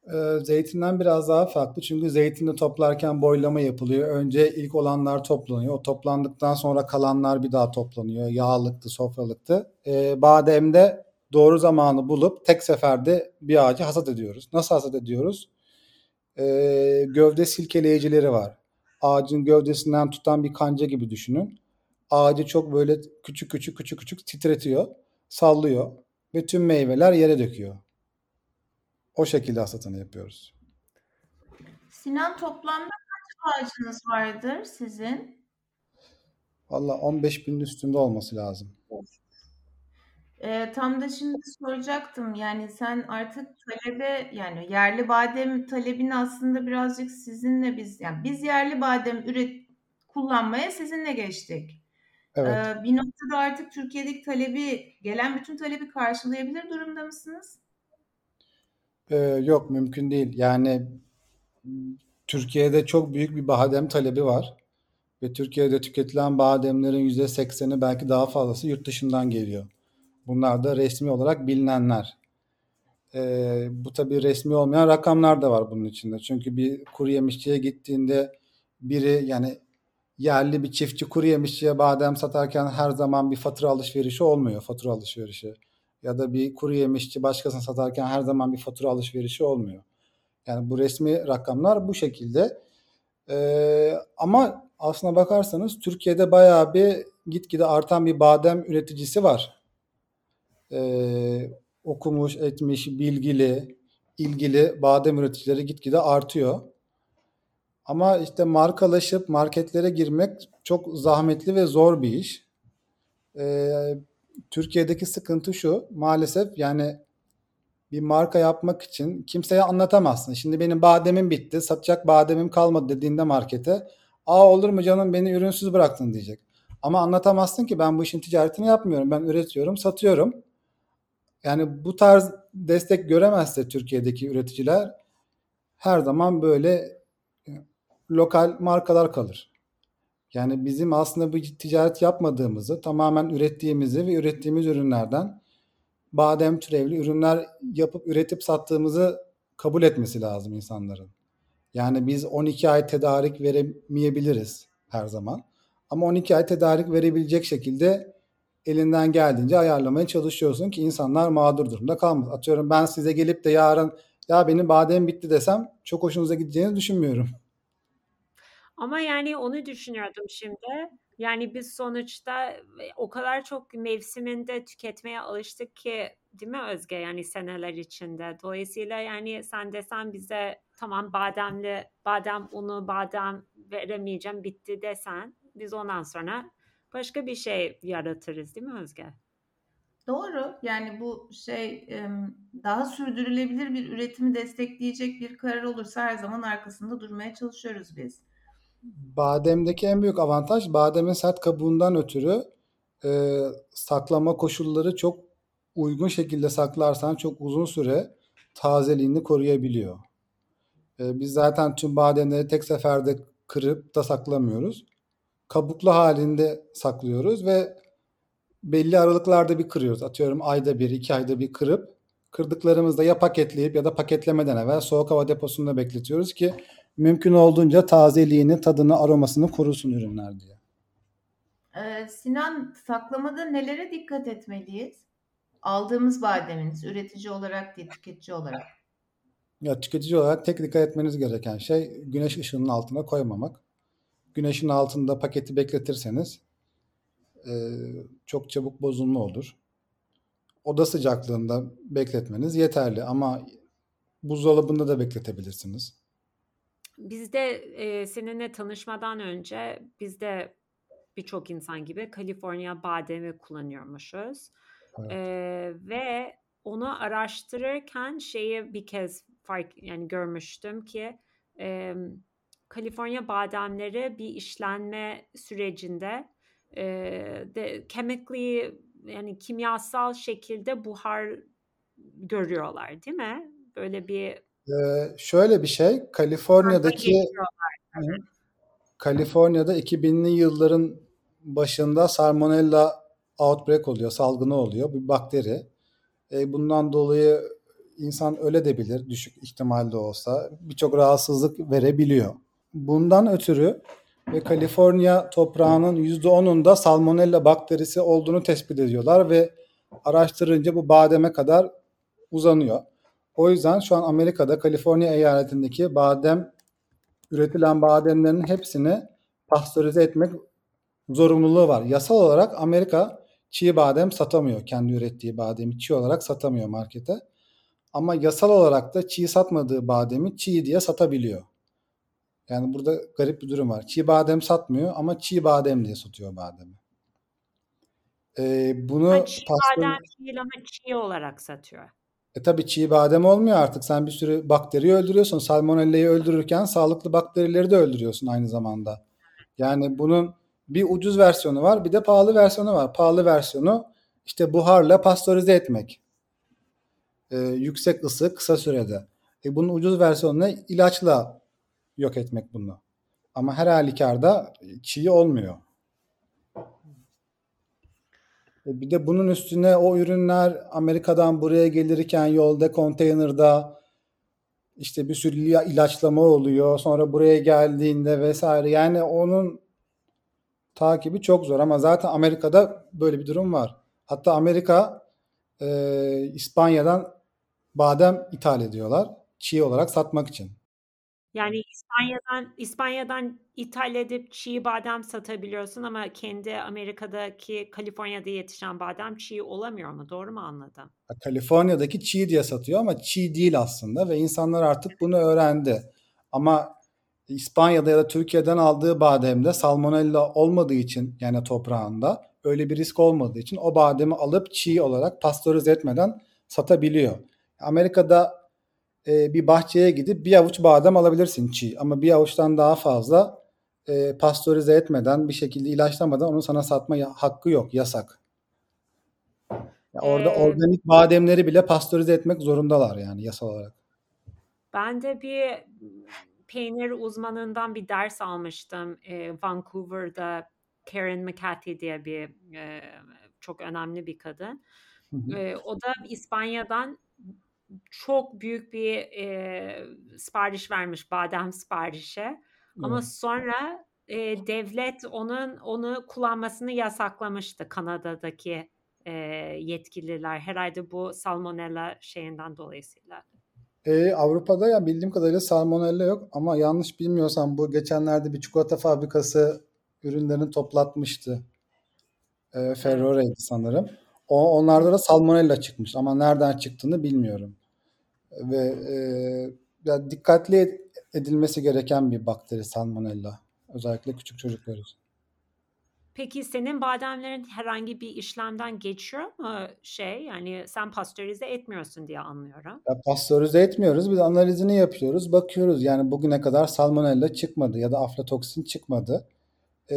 Ee, zeytinden biraz daha farklı çünkü zeytini toplarken boylama yapılıyor. Önce ilk olanlar toplanıyor. O toplandıktan sonra kalanlar bir daha toplanıyor. Yağlıktı, sofralıktı. Ee, bademde doğru zamanı bulup tek seferde bir ağacı hasat ediyoruz. Nasıl hasat ediyoruz? Ee, gövde silkeleyicileri var. Ağacın gövdesinden tutan bir kanca gibi düşünün. Ağacı çok böyle küçük küçük küçük küçük titretiyor, sallıyor ve tüm meyveler yere döküyor. O şekilde hasatını yapıyoruz. Sinan toplamda kaç ağacınız vardır sizin? Valla 15 binin üstünde olması lazım. E, tam da şimdi soracaktım. Yani sen artık talebe yani yerli badem talebini aslında birazcık sizinle biz yani biz yerli badem üret kullanmaya sizinle geçtik. Evet. Ee, bir noktada artık Türkiye'deki talebi gelen bütün talebi karşılayabilir durumda mısınız? Ee, yok mümkün değil. Yani Türkiye'de çok büyük bir badem talebi var. Ve Türkiye'de tüketilen bademlerin %80'i belki daha fazlası yurt dışından geliyor. Bunlar da resmi olarak bilinenler. Ee, bu tabi resmi olmayan rakamlar da var bunun içinde. Çünkü bir kuru yemişçiye gittiğinde biri yani yerli bir çiftçi kuru yemişçiye badem satarken her zaman bir fatura alışverişi olmuyor. Fatura alışverişi. Ya da bir kuru yemişçi başkasına satarken her zaman bir fatura alışverişi olmuyor. Yani bu resmi rakamlar bu şekilde. Ee, ama aslına bakarsanız Türkiye'de bayağı bir gitgide artan bir badem üreticisi var e, okumuş, etmiş, bilgili, ilgili badem üreticileri gitgide artıyor. Ama işte markalaşıp marketlere girmek çok zahmetli ve zor bir iş. Ee, Türkiye'deki sıkıntı şu maalesef yani bir marka yapmak için kimseye anlatamazsın. Şimdi benim bademim bitti, satacak bademim kalmadı dediğinde markete, aa olur mu canım beni ürünsüz bıraktın diyecek. Ama anlatamazsın ki ben bu işin ticaretini yapmıyorum. Ben üretiyorum, satıyorum. Yani bu tarz destek göremezse Türkiye'deki üreticiler her zaman böyle e, lokal markalar kalır. Yani bizim aslında bu ticaret yapmadığımızı, tamamen ürettiğimizi ve ürettiğimiz ürünlerden badem türevli ürünler yapıp üretip sattığımızı kabul etmesi lazım insanların. Yani biz 12 ay tedarik veremeyebiliriz her zaman. Ama 12 ay tedarik verebilecek şekilde elinden geldiğince ayarlamaya çalışıyorsun ki insanlar mağdur durumda kalmasın. Atıyorum ben size gelip de yarın ya benim badem bitti desem çok hoşunuza gideceğini düşünmüyorum. Ama yani onu düşünüyordum şimdi. Yani biz sonuçta o kadar çok mevsiminde tüketmeye alıştık ki değil mi Özge yani seneler içinde. Dolayısıyla yani sen desen bize tamam bademli badem unu badem veremeyeceğim bitti desen biz ondan sonra başka bir şey yaratırız değil mi Özge? Doğru. Yani bu şey daha sürdürülebilir bir üretimi destekleyecek bir karar olursa her zaman arkasında durmaya çalışıyoruz biz. Bademdeki en büyük avantaj bademin sert kabuğundan ötürü e, saklama koşulları çok uygun şekilde saklarsan çok uzun süre tazeliğini koruyabiliyor. E, biz zaten tüm bademleri tek seferde kırıp da saklamıyoruz. Kabuklu halinde saklıyoruz ve belli aralıklarda bir kırıyoruz. Atıyorum ayda bir, iki ayda bir kırıp kırdıklarımızda ya paketleyip ya da paketlemeden evvel soğuk hava deposunda bekletiyoruz ki mümkün olduğunca tazeliğini, tadını, aromasını korusun ürünler diye. Ee, Sinan saklamada nelere dikkat etmeliyiz? Aldığımız bademiniz üretici olarak değil tüketici olarak. Ya tüketici olarak tek dikkat etmeniz gereken şey güneş ışığının altına koymamak. Güneşin altında paketi bekletirseniz e, çok çabuk bozulma olur. Oda sıcaklığında bekletmeniz yeterli ama buzdolabında da bekletebilirsiniz. Biz de e, seninle tanışmadan önce biz de birçok insan gibi Kaliforniya bademi kullanıyormuşuz. Evet. E, ve onu araştırırken şeyi bir kez fark yani görmüştüm ki e, Kaliforniya bademleri bir işlenme sürecinde e, de chemically yani kimyasal şekilde buhar görüyorlar değil mi? Böyle bir ee, şöyle bir şey, Kaliforniya'daki Kaliforniya'da 2000'li yılların başında salmonella outbreak oluyor, salgını oluyor. Bir bakteri. E, bundan dolayı insan öyle de bilir, düşük ihtimalde olsa. Birçok rahatsızlık verebiliyor. Bundan ötürü ve Kaliforniya toprağının %10'unda salmonella bakterisi olduğunu tespit ediyorlar ve araştırınca bu bademe kadar uzanıyor. O yüzden şu an Amerika'da Kaliforniya eyaletindeki badem üretilen bademlerin hepsini pastörize etmek zorunluluğu var. Yasal olarak Amerika çiğ badem satamıyor. Kendi ürettiği bademi çiğ olarak satamıyor markete. Ama yasal olarak da çiğ satmadığı bademi çiğ diye satabiliyor. Yani burada garip bir durum var. Çiğ badem satmıyor ama çiğ badem diye satıyor bademi. Ee, bunu ha, çiğ pastör... badem değil ama çiğ olarak satıyor. E tabii çiğ badem olmuyor artık. Sen bir sürü bakteri öldürüyorsun. Salmonella'yı öldürürken sağlıklı bakterileri de öldürüyorsun aynı zamanda. Yani bunun bir ucuz versiyonu var, bir de pahalı versiyonu var. Pahalı versiyonu işte buharla pastörize etmek. Ee, yüksek ısı kısa sürede. E bunun ucuz versiyonu ne? ilaçla yok etmek bunu. Ama her halükarda çiğ olmuyor. E, bir de bunun üstüne o ürünler Amerika'dan buraya gelirken yolda konteynerda işte bir sürü ilaçlama oluyor. Sonra buraya geldiğinde vesaire. Yani onun takibi çok zor ama zaten Amerika'da böyle bir durum var. Hatta Amerika e, İspanya'dan badem ithal ediyorlar. Çiğ olarak satmak için. Yani İspanya'dan İspanya'dan ithal edip çiğ badem satabiliyorsun ama kendi Amerika'daki Kaliforniya'da yetişen badem çiğ olamıyor mu? Doğru mu anladım? Kaliforniya'daki çiğ diye satıyor ama çiğ değil aslında ve insanlar artık bunu öğrendi. Ama İspanya'da ya da Türkiye'den aldığı bademde salmonella olmadığı için yani toprağında öyle bir risk olmadığı için o bademi alıp çiğ olarak pastörize etmeden satabiliyor. Amerika'da e, bir bahçeye gidip bir avuç badem alabilirsin çiğ ama bir avuçtan daha fazla e, pastörize etmeden bir şekilde ilaçlamadan onu sana satma hakkı yok yasak. Yani orada ee, organik bademleri bile pastörize etmek zorundalar yani yasal olarak. Ben de bir peynir uzmanından bir ders almıştım. E, Vancouver'da Karen McCarthy diye bir e, çok önemli bir kadın. E, o da İspanya'dan çok büyük bir e, sipariş vermiş badem siparişi. Ama sonra e, devlet onun onu kullanmasını yasaklamıştı Kanada'daki e, yetkililer. Herhalde bu salmonella şeyinden dolayısıyla. E, Avrupa'da ya bildiğim kadarıyla salmonella yok ama yanlış bilmiyorsam bu geçenlerde bir çikolata fabrikası ürünlerini toplatmıştı. E, Ferrore'ydi sanırım. O, onlarda da salmonella çıkmış ama nereden çıktığını bilmiyorum. Ve e, ya dikkatli edilmesi gereken bir bakteri salmonella. Özellikle küçük çocuklar için. Peki senin bademlerin herhangi bir işlemden geçiyor mu şey? Yani sen pastörize etmiyorsun diye anlıyorum. Ya pastörize etmiyoruz. Biz analizini yapıyoruz. Bakıyoruz yani bugüne kadar salmonella çıkmadı ya da aflatoksin çıkmadı. Ee,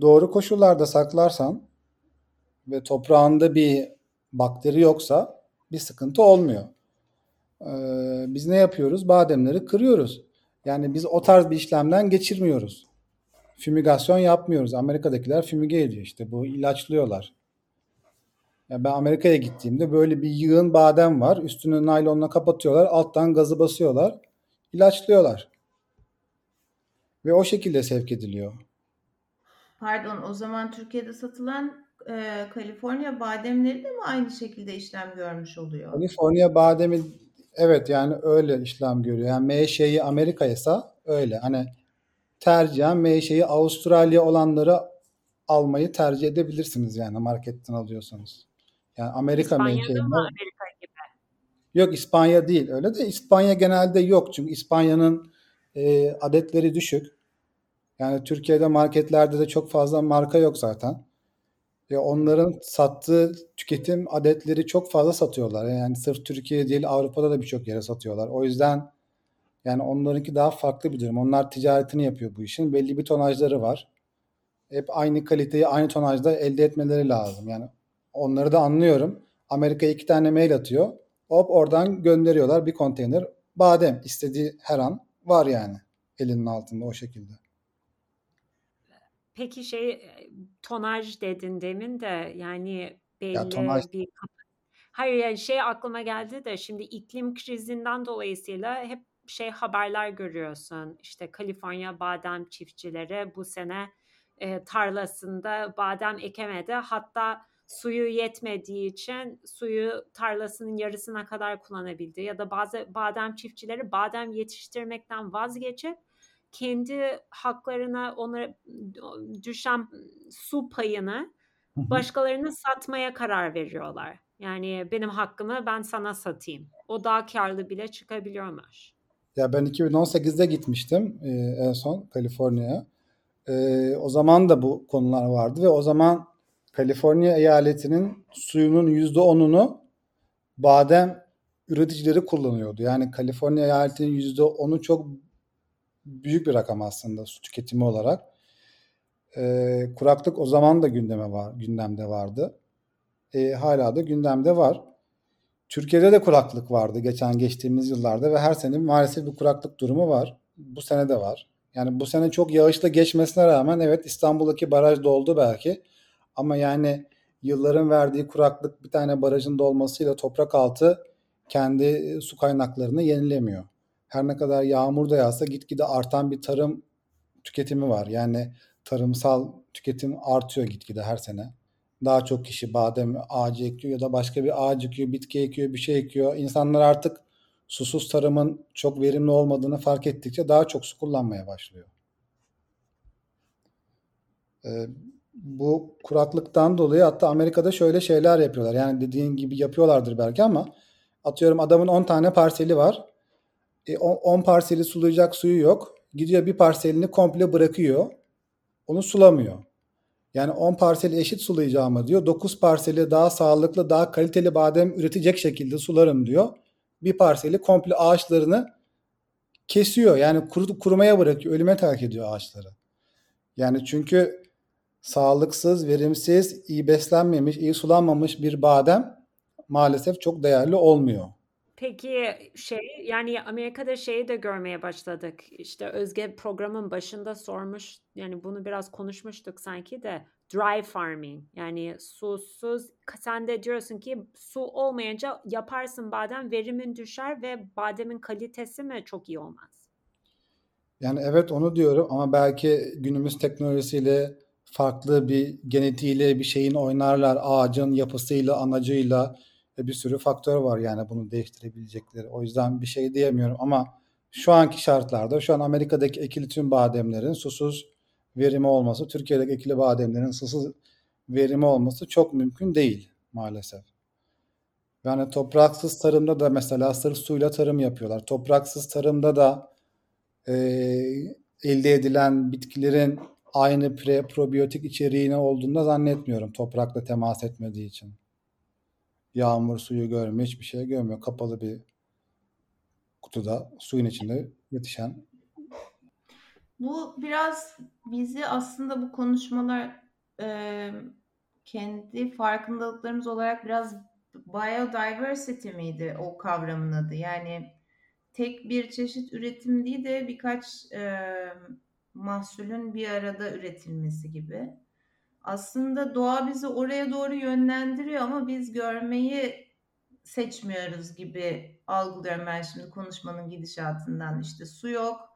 doğru koşullarda saklarsan ve toprağında bir bakteri yoksa bir sıkıntı olmuyor. Ee, biz ne yapıyoruz? Bademleri kırıyoruz. Yani biz o tarz bir işlemden geçirmiyoruz. Fümigasyon yapmıyoruz. Amerika'dakiler fümige ediyor işte. Bu ilaçlıyorlar. Ya ben Amerika'ya gittiğimde böyle bir yığın badem var. Üstünü naylonla kapatıyorlar. Alttan gazı basıyorlar. ilaçlıyorlar. Ve o şekilde sevk ediliyor. Pardon o zaman Türkiye'de satılan e, Kaliforniya bademleri de mi aynı şekilde işlem görmüş oluyor? Kaliforniya bademi evet yani öyle işlem görüyor. Yani menşei Amerika ise öyle. Hani tercihen menşei Avustralya olanları almayı tercih edebilirsiniz yani marketten alıyorsanız. Yani Amerika menşei. Amerika gibi? Yok İspanya değil öyle de İspanya genelde yok çünkü İspanya'nın e, adetleri düşük. Yani Türkiye'de marketlerde de çok fazla marka yok zaten. Ve onların sattığı tüketim adetleri çok fazla satıyorlar. Yani sırf Türkiye değil Avrupa'da da birçok yere satıyorlar. O yüzden yani onlarınki daha farklı bir durum. Onlar ticaretini yapıyor bu işin. Belli bir tonajları var. Hep aynı kaliteyi aynı tonajda elde etmeleri lazım. Yani onları da anlıyorum. Amerika iki tane mail atıyor. Hop oradan gönderiyorlar bir konteyner. Badem istediği her an var yani elinin altında o şekilde. Peki şey tonaj dedin demin de yani belli ya, tonaj... bir Hayır yani şey aklıma geldi de şimdi iklim krizinden dolayısıyla hep şey haberler görüyorsun. İşte Kaliforniya badem çiftçileri bu sene e, tarlasında badem ekemedi. Hatta suyu yetmediği için suyu tarlasının yarısına kadar kullanabildi. Ya da bazı badem çiftçileri badem yetiştirmekten vazgeçip kendi haklarına ona düşen su payını başkalarına satmaya karar veriyorlar. Yani benim hakkımı ben sana satayım. O daha karlı bile çıkabiliyormuş. Ya ben 2018'de gitmiştim e, en son Kaliforniya'ya. E, o zaman da bu konular vardı ve o zaman Kaliforniya eyaletinin suyunun %10'unu badem üreticileri kullanıyordu. Yani Kaliforniya eyaletinin %10'u çok büyük bir rakam aslında su tüketimi olarak. E, kuraklık o zaman da gündeme var, gündemde vardı. E, hala da gündemde var. Türkiye'de de kuraklık vardı geçen geçtiğimiz yıllarda ve her sene maalesef bir kuraklık durumu var. Bu sene de var. Yani bu sene çok yağışla geçmesine rağmen evet İstanbul'daki baraj doldu belki. Ama yani yılların verdiği kuraklık bir tane barajın dolmasıyla toprak altı kendi su kaynaklarını yenilemiyor her ne kadar yağmur da yağsa gitgide artan bir tarım tüketimi var. Yani tarımsal tüketim artıyor gitgide her sene. Daha çok kişi badem ağacı ekiyor ya da başka bir ağaç ekiyor, bitki ekiyor, bir şey ekiyor. İnsanlar artık susuz tarımın çok verimli olmadığını fark ettikçe daha çok su kullanmaya başlıyor. Ee, bu kuraklıktan dolayı hatta Amerika'da şöyle şeyler yapıyorlar. Yani dediğin gibi yapıyorlardır belki ama atıyorum adamın 10 tane parseli var. 10 e, parseli sulayacak suyu yok. Gidiyor bir parselini komple bırakıyor. Onu sulamıyor. Yani 10 parseli eşit sulayacağıma diyor. 9 parseli daha sağlıklı, daha kaliteli badem üretecek şekilde sularım diyor. Bir parseli komple ağaçlarını kesiyor. Yani kuru, kurumaya bırakıyor. Ölüme terk ediyor ağaçları. Yani çünkü sağlıksız, verimsiz, iyi beslenmemiş, iyi sulanmamış bir badem maalesef çok değerli olmuyor. Peki şey yani Amerika'da şeyi de görmeye başladık. İşte Özge programın başında sormuş yani bunu biraz konuşmuştuk sanki de dry farming yani susuz sen de diyorsun ki su olmayınca yaparsın badem verimin düşer ve bademin kalitesi mi çok iyi olmaz? Yani evet onu diyorum ama belki günümüz teknolojisiyle farklı bir genetiğiyle bir şeyin oynarlar ağacın yapısıyla anacıyla bir sürü faktör var yani bunu değiştirebilecekleri. O yüzden bir şey diyemiyorum ama şu anki şartlarda şu an Amerika'daki ekili tüm bademlerin susuz verimi olması, Türkiye'deki ekili bademlerin susuz verimi olması çok mümkün değil maalesef. Yani topraksız tarımda da mesela sırf suyla tarım yapıyorlar. Topraksız tarımda da e, elde edilen bitkilerin aynı pre probiyotik içeriğine olduğunu zannetmiyorum toprakla temas etmediği için. Yağmur suyu görmüyor, hiçbir şey görmüyor. Kapalı bir kutuda suyun içinde yetişen. Bu biraz bizi aslında bu konuşmalar e, kendi farkındalıklarımız olarak biraz biodiversity miydi o kavramın adı? Yani tek bir çeşit üretim değil de birkaç e, mahsulün bir arada üretilmesi gibi. Aslında doğa bizi oraya doğru yönlendiriyor ama biz görmeyi seçmiyoruz gibi algılıyorum ben şimdi konuşmanın gidişatından. İşte su yok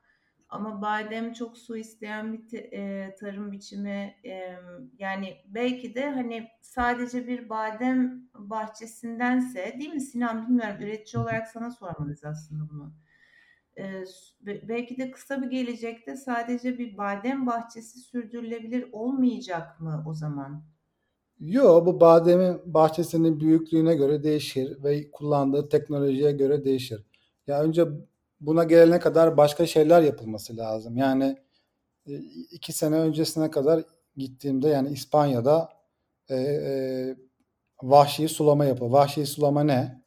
ama badem çok su isteyen bir e, tarım biçimi. E, yani belki de hani sadece bir badem bahçesindense değil mi Sinan bilmiyorum üretici olarak sana sormalıyız aslında bunu. E, belki de kısa bir gelecekte sadece bir badem bahçesi sürdürülebilir olmayacak mı o zaman? Yok bu bademin bahçesinin büyüklüğüne göre değişir ve kullandığı teknolojiye göre değişir. Ya önce buna gelene kadar başka şeyler yapılması lazım. Yani e, iki sene öncesine kadar gittiğimde yani İspanya'da e, e, vahşi sulama yapı. Vahşi sulama ne?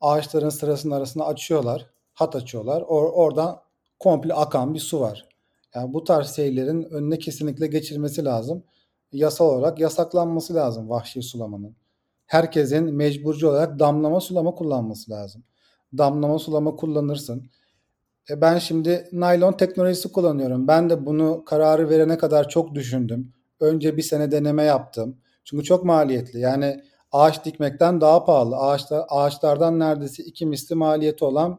Ağaçların sırasının arasında açıyorlar, hat açıyorlar. Or oradan komple akan bir su var. Yani bu tarz şeylerin önüne kesinlikle geçirmesi lazım. Yasal olarak yasaklanması lazım vahşi sulamanın. Herkesin mecburcu olarak damlama sulama kullanması lazım. Damlama sulama kullanırsın. E ben şimdi naylon teknolojisi kullanıyorum. Ben de bunu kararı verene kadar çok düşündüm. Önce bir sene deneme yaptım. Çünkü çok maliyetli. Yani ağaç dikmekten daha pahalı. Ağaçlar, ağaçlardan neredeyse iki misli maliyeti olan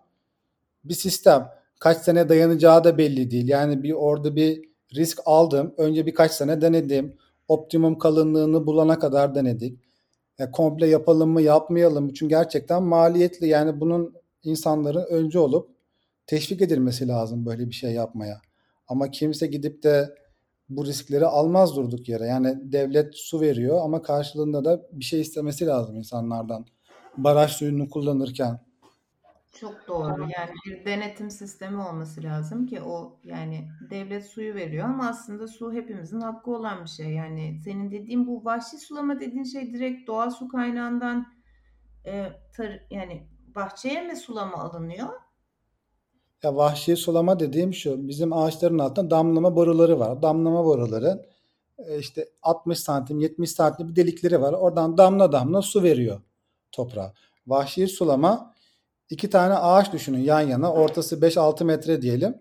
bir sistem. Kaç sene dayanacağı da belli değil. Yani bir orada bir risk aldım. Önce birkaç sene denedim. Optimum kalınlığını bulana kadar denedik. Yani komple yapalım mı yapmayalım mı? Çünkü gerçekten maliyetli. Yani bunun insanların önce olup teşvik edilmesi lazım böyle bir şey yapmaya. Ama kimse gidip de bu riskleri almaz durduk yere. Yani devlet su veriyor ama karşılığında da bir şey istemesi lazım insanlardan. Baraj suyunu kullanırken. Çok doğru. Yani bir denetim sistemi olması lazım ki o yani devlet suyu veriyor ama aslında su hepimizin hakkı olan bir şey. Yani senin dediğin bu vahşi sulama dediğin şey direkt doğal su kaynağından e, tar yani bahçeye mi sulama alınıyor? Ya vahşi sulama dediğim şu. Bizim ağaçların altında damlama boruları var. Damlama boruları e, işte 60 santim 70 santim bir delikleri var. Oradan damla damla su veriyor toprağa. Vahşi sulama iki tane ağaç düşünün yan yana. Ortası 5-6 metre diyelim.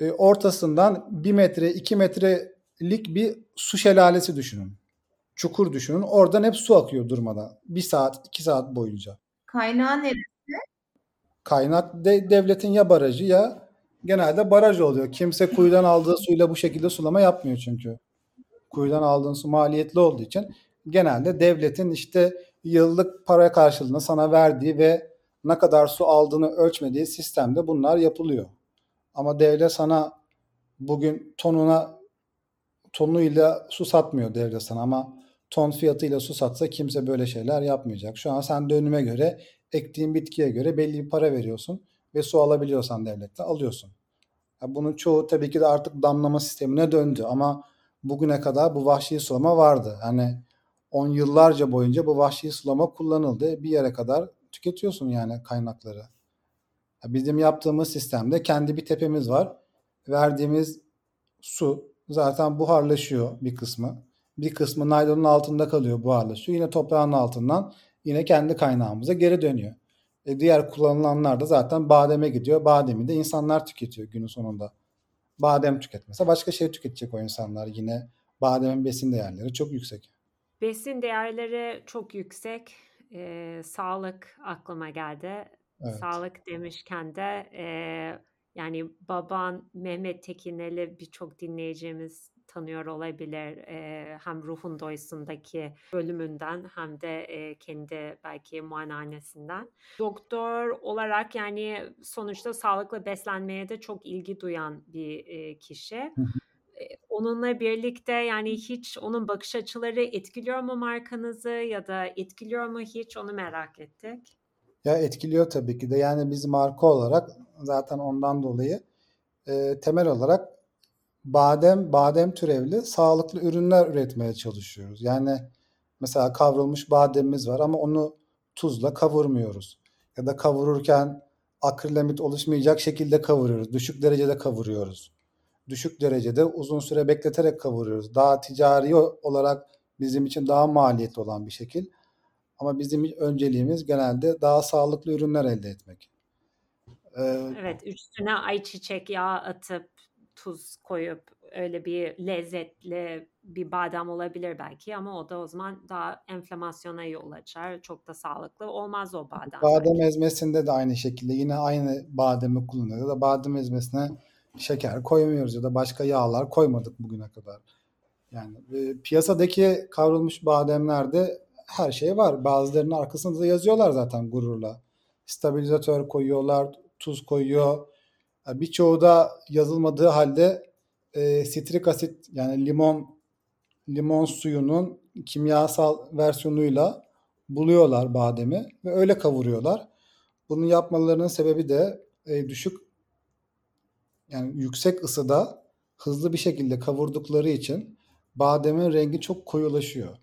E, ortasından 1 metre 2 metrelik bir su şelalesi düşünün. Çukur düşünün. Oradan hep su akıyor durmadan. 1 saat 2 saat boyunca. Kaynağı neresi? Kaynak de, devletin ya barajı ya genelde baraj oluyor. Kimse kuyudan aldığı suyla bu şekilde sulama yapmıyor çünkü. Kuyudan aldığın su maliyetli olduğu için genelde devletin işte yıllık para karşılığında sana verdiği ve ne kadar su aldığını ölçmediği sistemde bunlar yapılıyor. Ama devlet sana bugün tonuna tonuyla su satmıyor devlet sana ama ton fiyatıyla su satsa kimse böyle şeyler yapmayacak. Şu an sen dönüme göre ektiğin bitkiye göre belli bir para veriyorsun ve su alabiliyorsan devlette alıyorsun. Yani bunun çoğu tabii ki de artık damlama sistemine döndü ama bugüne kadar bu vahşi sulama vardı. Yani on yıllarca boyunca bu vahşi sulama kullanıldı. Bir yere kadar tüketiyorsun yani kaynakları. Bizim yaptığımız sistemde kendi bir tepemiz var. Verdiğimiz su zaten buharlaşıyor bir kısmı. Bir kısmı naylonun altında kalıyor buharlaşıyor. Yine toprağın altından yine kendi kaynağımıza geri dönüyor. E, diğer kullanılanlar da zaten bademe gidiyor. Bademi de insanlar tüketiyor günün sonunda. Badem tüketmese başka şey tüketecek o insanlar. Yine bademin besin değerleri çok yüksek. Besin değerleri çok yüksek. Ee, sağlık aklıma geldi. Evet. Sağlık demişken de e, yani baban Mehmet Tekineli birçok dinleyicimiz tanıyor olabilir. E, hem Ruhun Doysun'daki bölümünden hem de e, kendi belki muayenehanesinden. Doktor olarak yani sonuçta sağlıklı beslenmeye de çok ilgi duyan bir e, kişi. Onunla birlikte yani hiç onun bakış açıları etkiliyor mu markanızı ya da etkiliyor mu hiç onu merak ettik. Ya etkiliyor tabii ki de. Yani biz marka olarak zaten ondan dolayı e, temel olarak badem, badem türevli sağlıklı ürünler üretmeye çalışıyoruz. Yani mesela kavrulmuş bademimiz var ama onu tuzla kavurmuyoruz. Ya da kavururken akrilamit oluşmayacak şekilde kavuruyoruz. Düşük derecede kavuruyoruz. Düşük derecede uzun süre bekleterek kavuruyoruz. Daha ticari olarak bizim için daha maliyetli olan bir şekil. Ama bizim önceliğimiz genelde daha sağlıklı ürünler elde etmek. Ee, evet, üstüne ayçiçek yağı atıp tuz koyup öyle bir lezzetli bir badem olabilir belki ama o da o zaman daha enflamasyona yol açar. Çok da sağlıklı olmaz o badem. Badem belki. ezmesinde de aynı şekilde yine aynı bademi kullanıyoruz. Da badem ezmesine şeker koymuyoruz ya da başka yağlar koymadık bugüne kadar. Yani e, piyasadaki kavrulmuş bademlerde her şey var. Bazılarının arkasında da yazıyorlar zaten gururla. Stabilizatör koyuyorlar, tuz koyuyor. Birçoğu da yazılmadığı halde e, sitrik asit yani limon limon suyunun kimyasal versiyonuyla buluyorlar bademi ve öyle kavuruyorlar. Bunu yapmalarının sebebi de e, düşük yani yüksek ısıda hızlı bir şekilde kavurdukları için bademin rengi çok koyulaşıyor.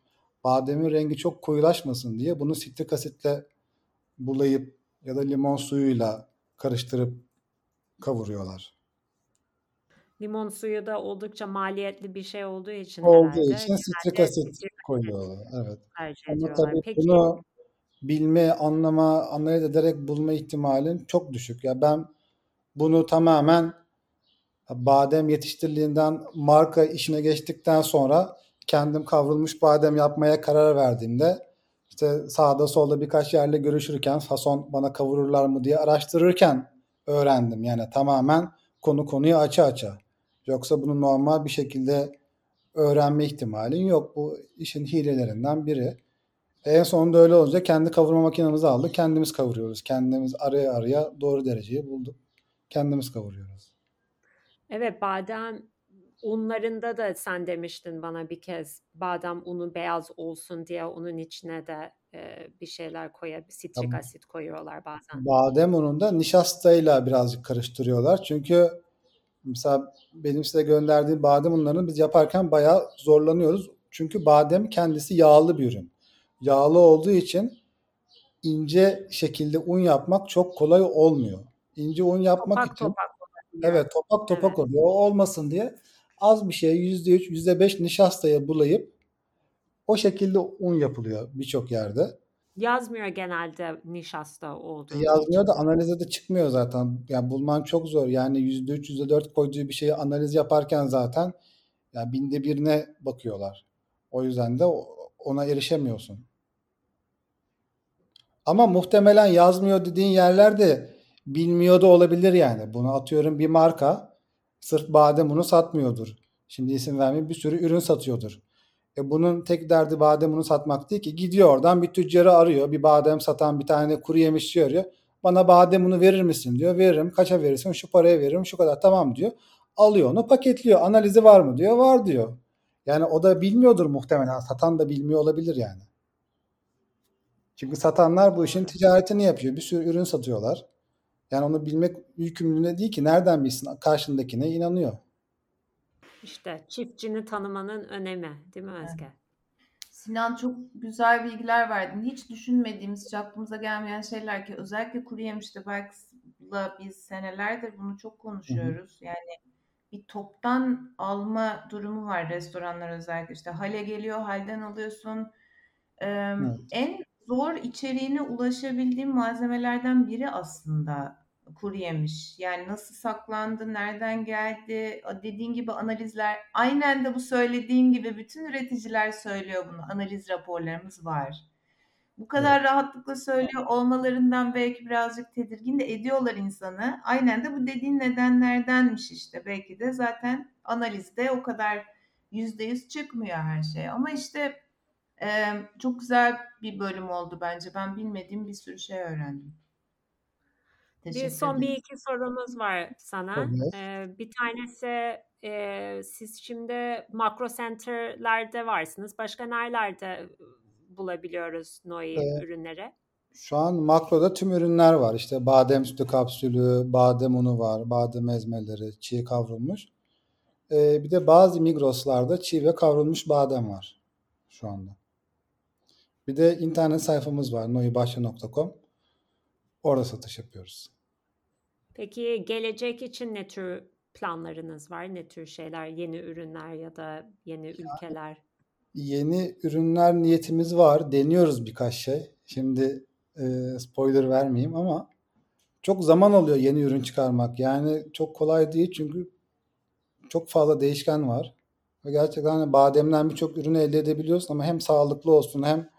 Bademin rengi çok koyulaşmasın diye bunu sitrik asitle bulayıp ya da limon suyuyla karıştırıp kavuruyorlar. Limon suyu da oldukça maliyetli bir şey olduğu için olduğu herhalde. için sitrik asit koyuyorlar. Evet. Ama tabii Peki. bunu bilme, anlama, analiz ederek bulma ihtimalin çok düşük. Ya ben bunu tamamen badem yetiştiriliğinden marka işine geçtikten sonra kendim kavrulmuş badem yapmaya karar verdiğimde işte sağda solda birkaç yerle görüşürken fason bana kavururlar mı diye araştırırken öğrendim. Yani tamamen konu konuyu aça aça. Yoksa bunu normal bir şekilde öğrenme ihtimalin yok. Bu işin hilelerinden biri. En sonunda öyle olunca kendi kavurma makinemizi aldık. Kendimiz kavuruyoruz. Kendimiz araya araya doğru dereceyi bulduk. Kendimiz kavuruyoruz. Evet badem unlarında da sen demiştin bana bir kez badem unu beyaz olsun diye onun içine de e, bir şeyler koyup sitrik tamam. asit koyuyorlar bazen. Badem ununda nişastayla birazcık karıştırıyorlar. Çünkü mesela benim size gönderdiğim badem unlarını biz yaparken bayağı zorlanıyoruz. Çünkü badem kendisi yağlı bir ürün. Yağlı olduğu için ince şekilde un yapmak çok kolay olmuyor. İnce un yapmak topak için topak evet topak topak evet. oluyor. O olmasın diye az bir şey %3, %5 nişastaya bulayıp o şekilde un yapılıyor birçok yerde. Yazmıyor genelde nişasta olduğu Yazmıyor da analize de çıkmıyor zaten. Yani bulman çok zor. Yani %3, %4 koyduğu bir şeyi analiz yaparken zaten yani binde birine bakıyorlar. O yüzden de ona erişemiyorsun. Ama muhtemelen yazmıyor dediğin yerlerde bilmiyor da olabilir yani. Bunu atıyorum bir marka sırf badem unu satmıyordur. Şimdi isim vermeyeyim bir sürü ürün satıyordur. E bunun tek derdi badem unu satmak değil ki. Gidiyor oradan bir tüccarı arıyor. Bir badem satan bir tane kuru yemişçi arıyor. Bana badem unu verir misin diyor. Veririm. Kaça verirsin? Şu paraya veririm. Şu kadar. Tamam diyor. Alıyor onu paketliyor. Analizi var mı diyor. Var diyor. Yani o da bilmiyordur muhtemelen. Satan da bilmiyor olabilir yani. Çünkü satanlar bu işin ticaretini yapıyor. Bir sürü ürün satıyorlar. Yani onu bilmek yükümlülüğüne değil ki. Nereden bilsin? Karşındakine inanıyor. İşte çiftçini tanımanın önemi değil mi Özge? Sinan çok güzel bilgiler verdin. Hiç düşünmediğimiz, hiç aklımıza gelmeyen şeyler ki özellikle kuru yemişte belki biz senelerdir bunu çok konuşuyoruz. Hı hı. Yani bir toptan alma durumu var restoranlar özellikle. İşte hale geliyor, halden alıyorsun. Ee, evet. En zor içeriğine ulaşabildiğim malzemelerden biri aslında kuru yemiş. Yani nasıl saklandı, nereden geldi, dediğin gibi analizler. Aynen de bu söylediğin gibi bütün üreticiler söylüyor bunu. Analiz raporlarımız var. Bu kadar evet. rahatlıkla söylüyor olmalarından belki birazcık tedirgin de ediyorlar insanı. Aynen de bu dediğin nedenlerdenmiş işte. Belki de zaten analizde o kadar yüzde yüz çıkmıyor her şey. Ama işte e, çok güzel bir bölüm oldu bence. Ben bilmediğim bir sürü şey öğrendim. Bir son bir iki sorumuz var sana. Ee, bir tanesi e, siz şimdi makro center'lerde varsınız. Başka nerelerde bulabiliyoruz Noi ee, ürünleri? Şu an makroda tüm ürünler var. İşte badem sütü kapsülü, badem unu var, badem ezmeleri, çiğ kavrulmuş. Ee, bir de bazı Migros'larda çiğ ve kavrulmuş badem var şu anda. Bir de internet sayfamız var noibahçe.com. Orada satış yapıyoruz. Peki gelecek için ne tür planlarınız var? Ne tür şeyler, yeni ürünler ya da yeni ülkeler? Yeni ürünler niyetimiz var. Deniyoruz birkaç şey. Şimdi e, spoiler vermeyeyim ama çok zaman alıyor yeni ürün çıkarmak. Yani çok kolay değil çünkü çok fazla değişken var. Ve gerçekten hani bademden birçok ürünü elde edebiliyorsun ama hem sağlıklı olsun hem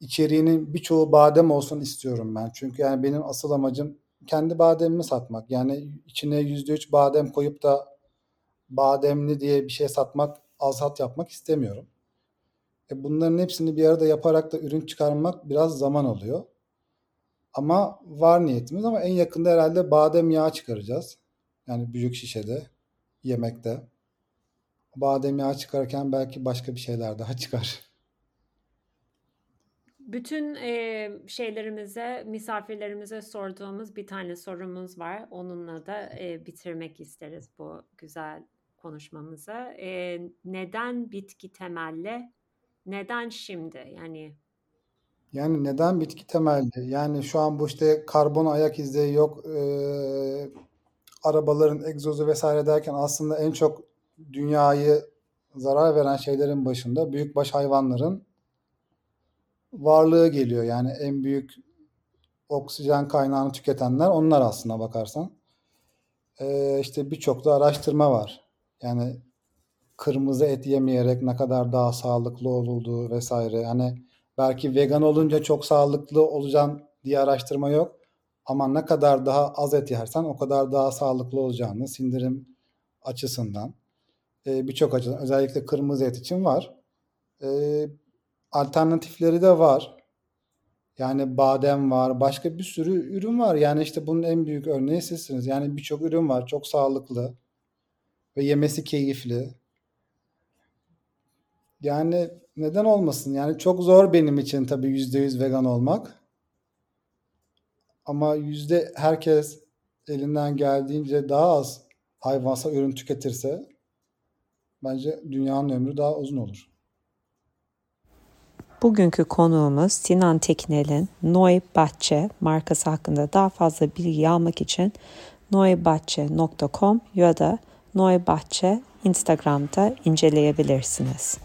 içeriğinin birçoğu badem olsun istiyorum ben. Çünkü yani benim asıl amacım kendi bademimi satmak. Yani içine %3 badem koyup da bademli diye bir şey satmak, alsat yapmak istemiyorum. E bunların hepsini bir arada yaparak da ürün çıkarmak biraz zaman alıyor. Ama var niyetimiz ama en yakında herhalde badem yağı çıkaracağız. Yani büyük şişede, yemekte. Badem yağı çıkarken belki başka bir şeyler daha çıkar. Bütün e, şeylerimize, misafirlerimize sorduğumuz bir tane sorumuz var. Onunla da e, bitirmek isteriz bu güzel konuşmamızı. E, neden bitki temelli neden şimdi? Yani Yani neden bitki temelli? Yani şu an bu işte karbon ayak izleri yok, eee, arabaların egzozu vesaire derken aslında en çok dünyayı zarar veren şeylerin başında büyükbaş hayvanların varlığı geliyor. Yani en büyük oksijen kaynağını tüketenler onlar aslına bakarsan. Eee işte birçok da araştırma var. Yani kırmızı et yemeyerek ne kadar daha sağlıklı olduğu vesaire. Hani belki vegan olunca çok sağlıklı olacaksın diye araştırma yok. Ama ne kadar daha az et yersen o kadar daha sağlıklı olacağını sindirim açısından e, birçok açıdan özellikle kırmızı et için var. E, alternatifleri de var. Yani badem var, başka bir sürü ürün var. Yani işte bunun en büyük örneği sizsiniz. Yani birçok ürün var, çok sağlıklı ve yemesi keyifli. Yani neden olmasın? Yani çok zor benim için tabii yüzde yüz vegan olmak. Ama yüzde herkes elinden geldiğince daha az hayvansal ürün tüketirse bence dünyanın ömrü daha uzun olur. Bugünkü konuğumuz Sinan Teknel'in Noy Bahçe markası hakkında daha fazla bilgi almak için noybahçe.com ya da Noy Instagram'da inceleyebilirsiniz.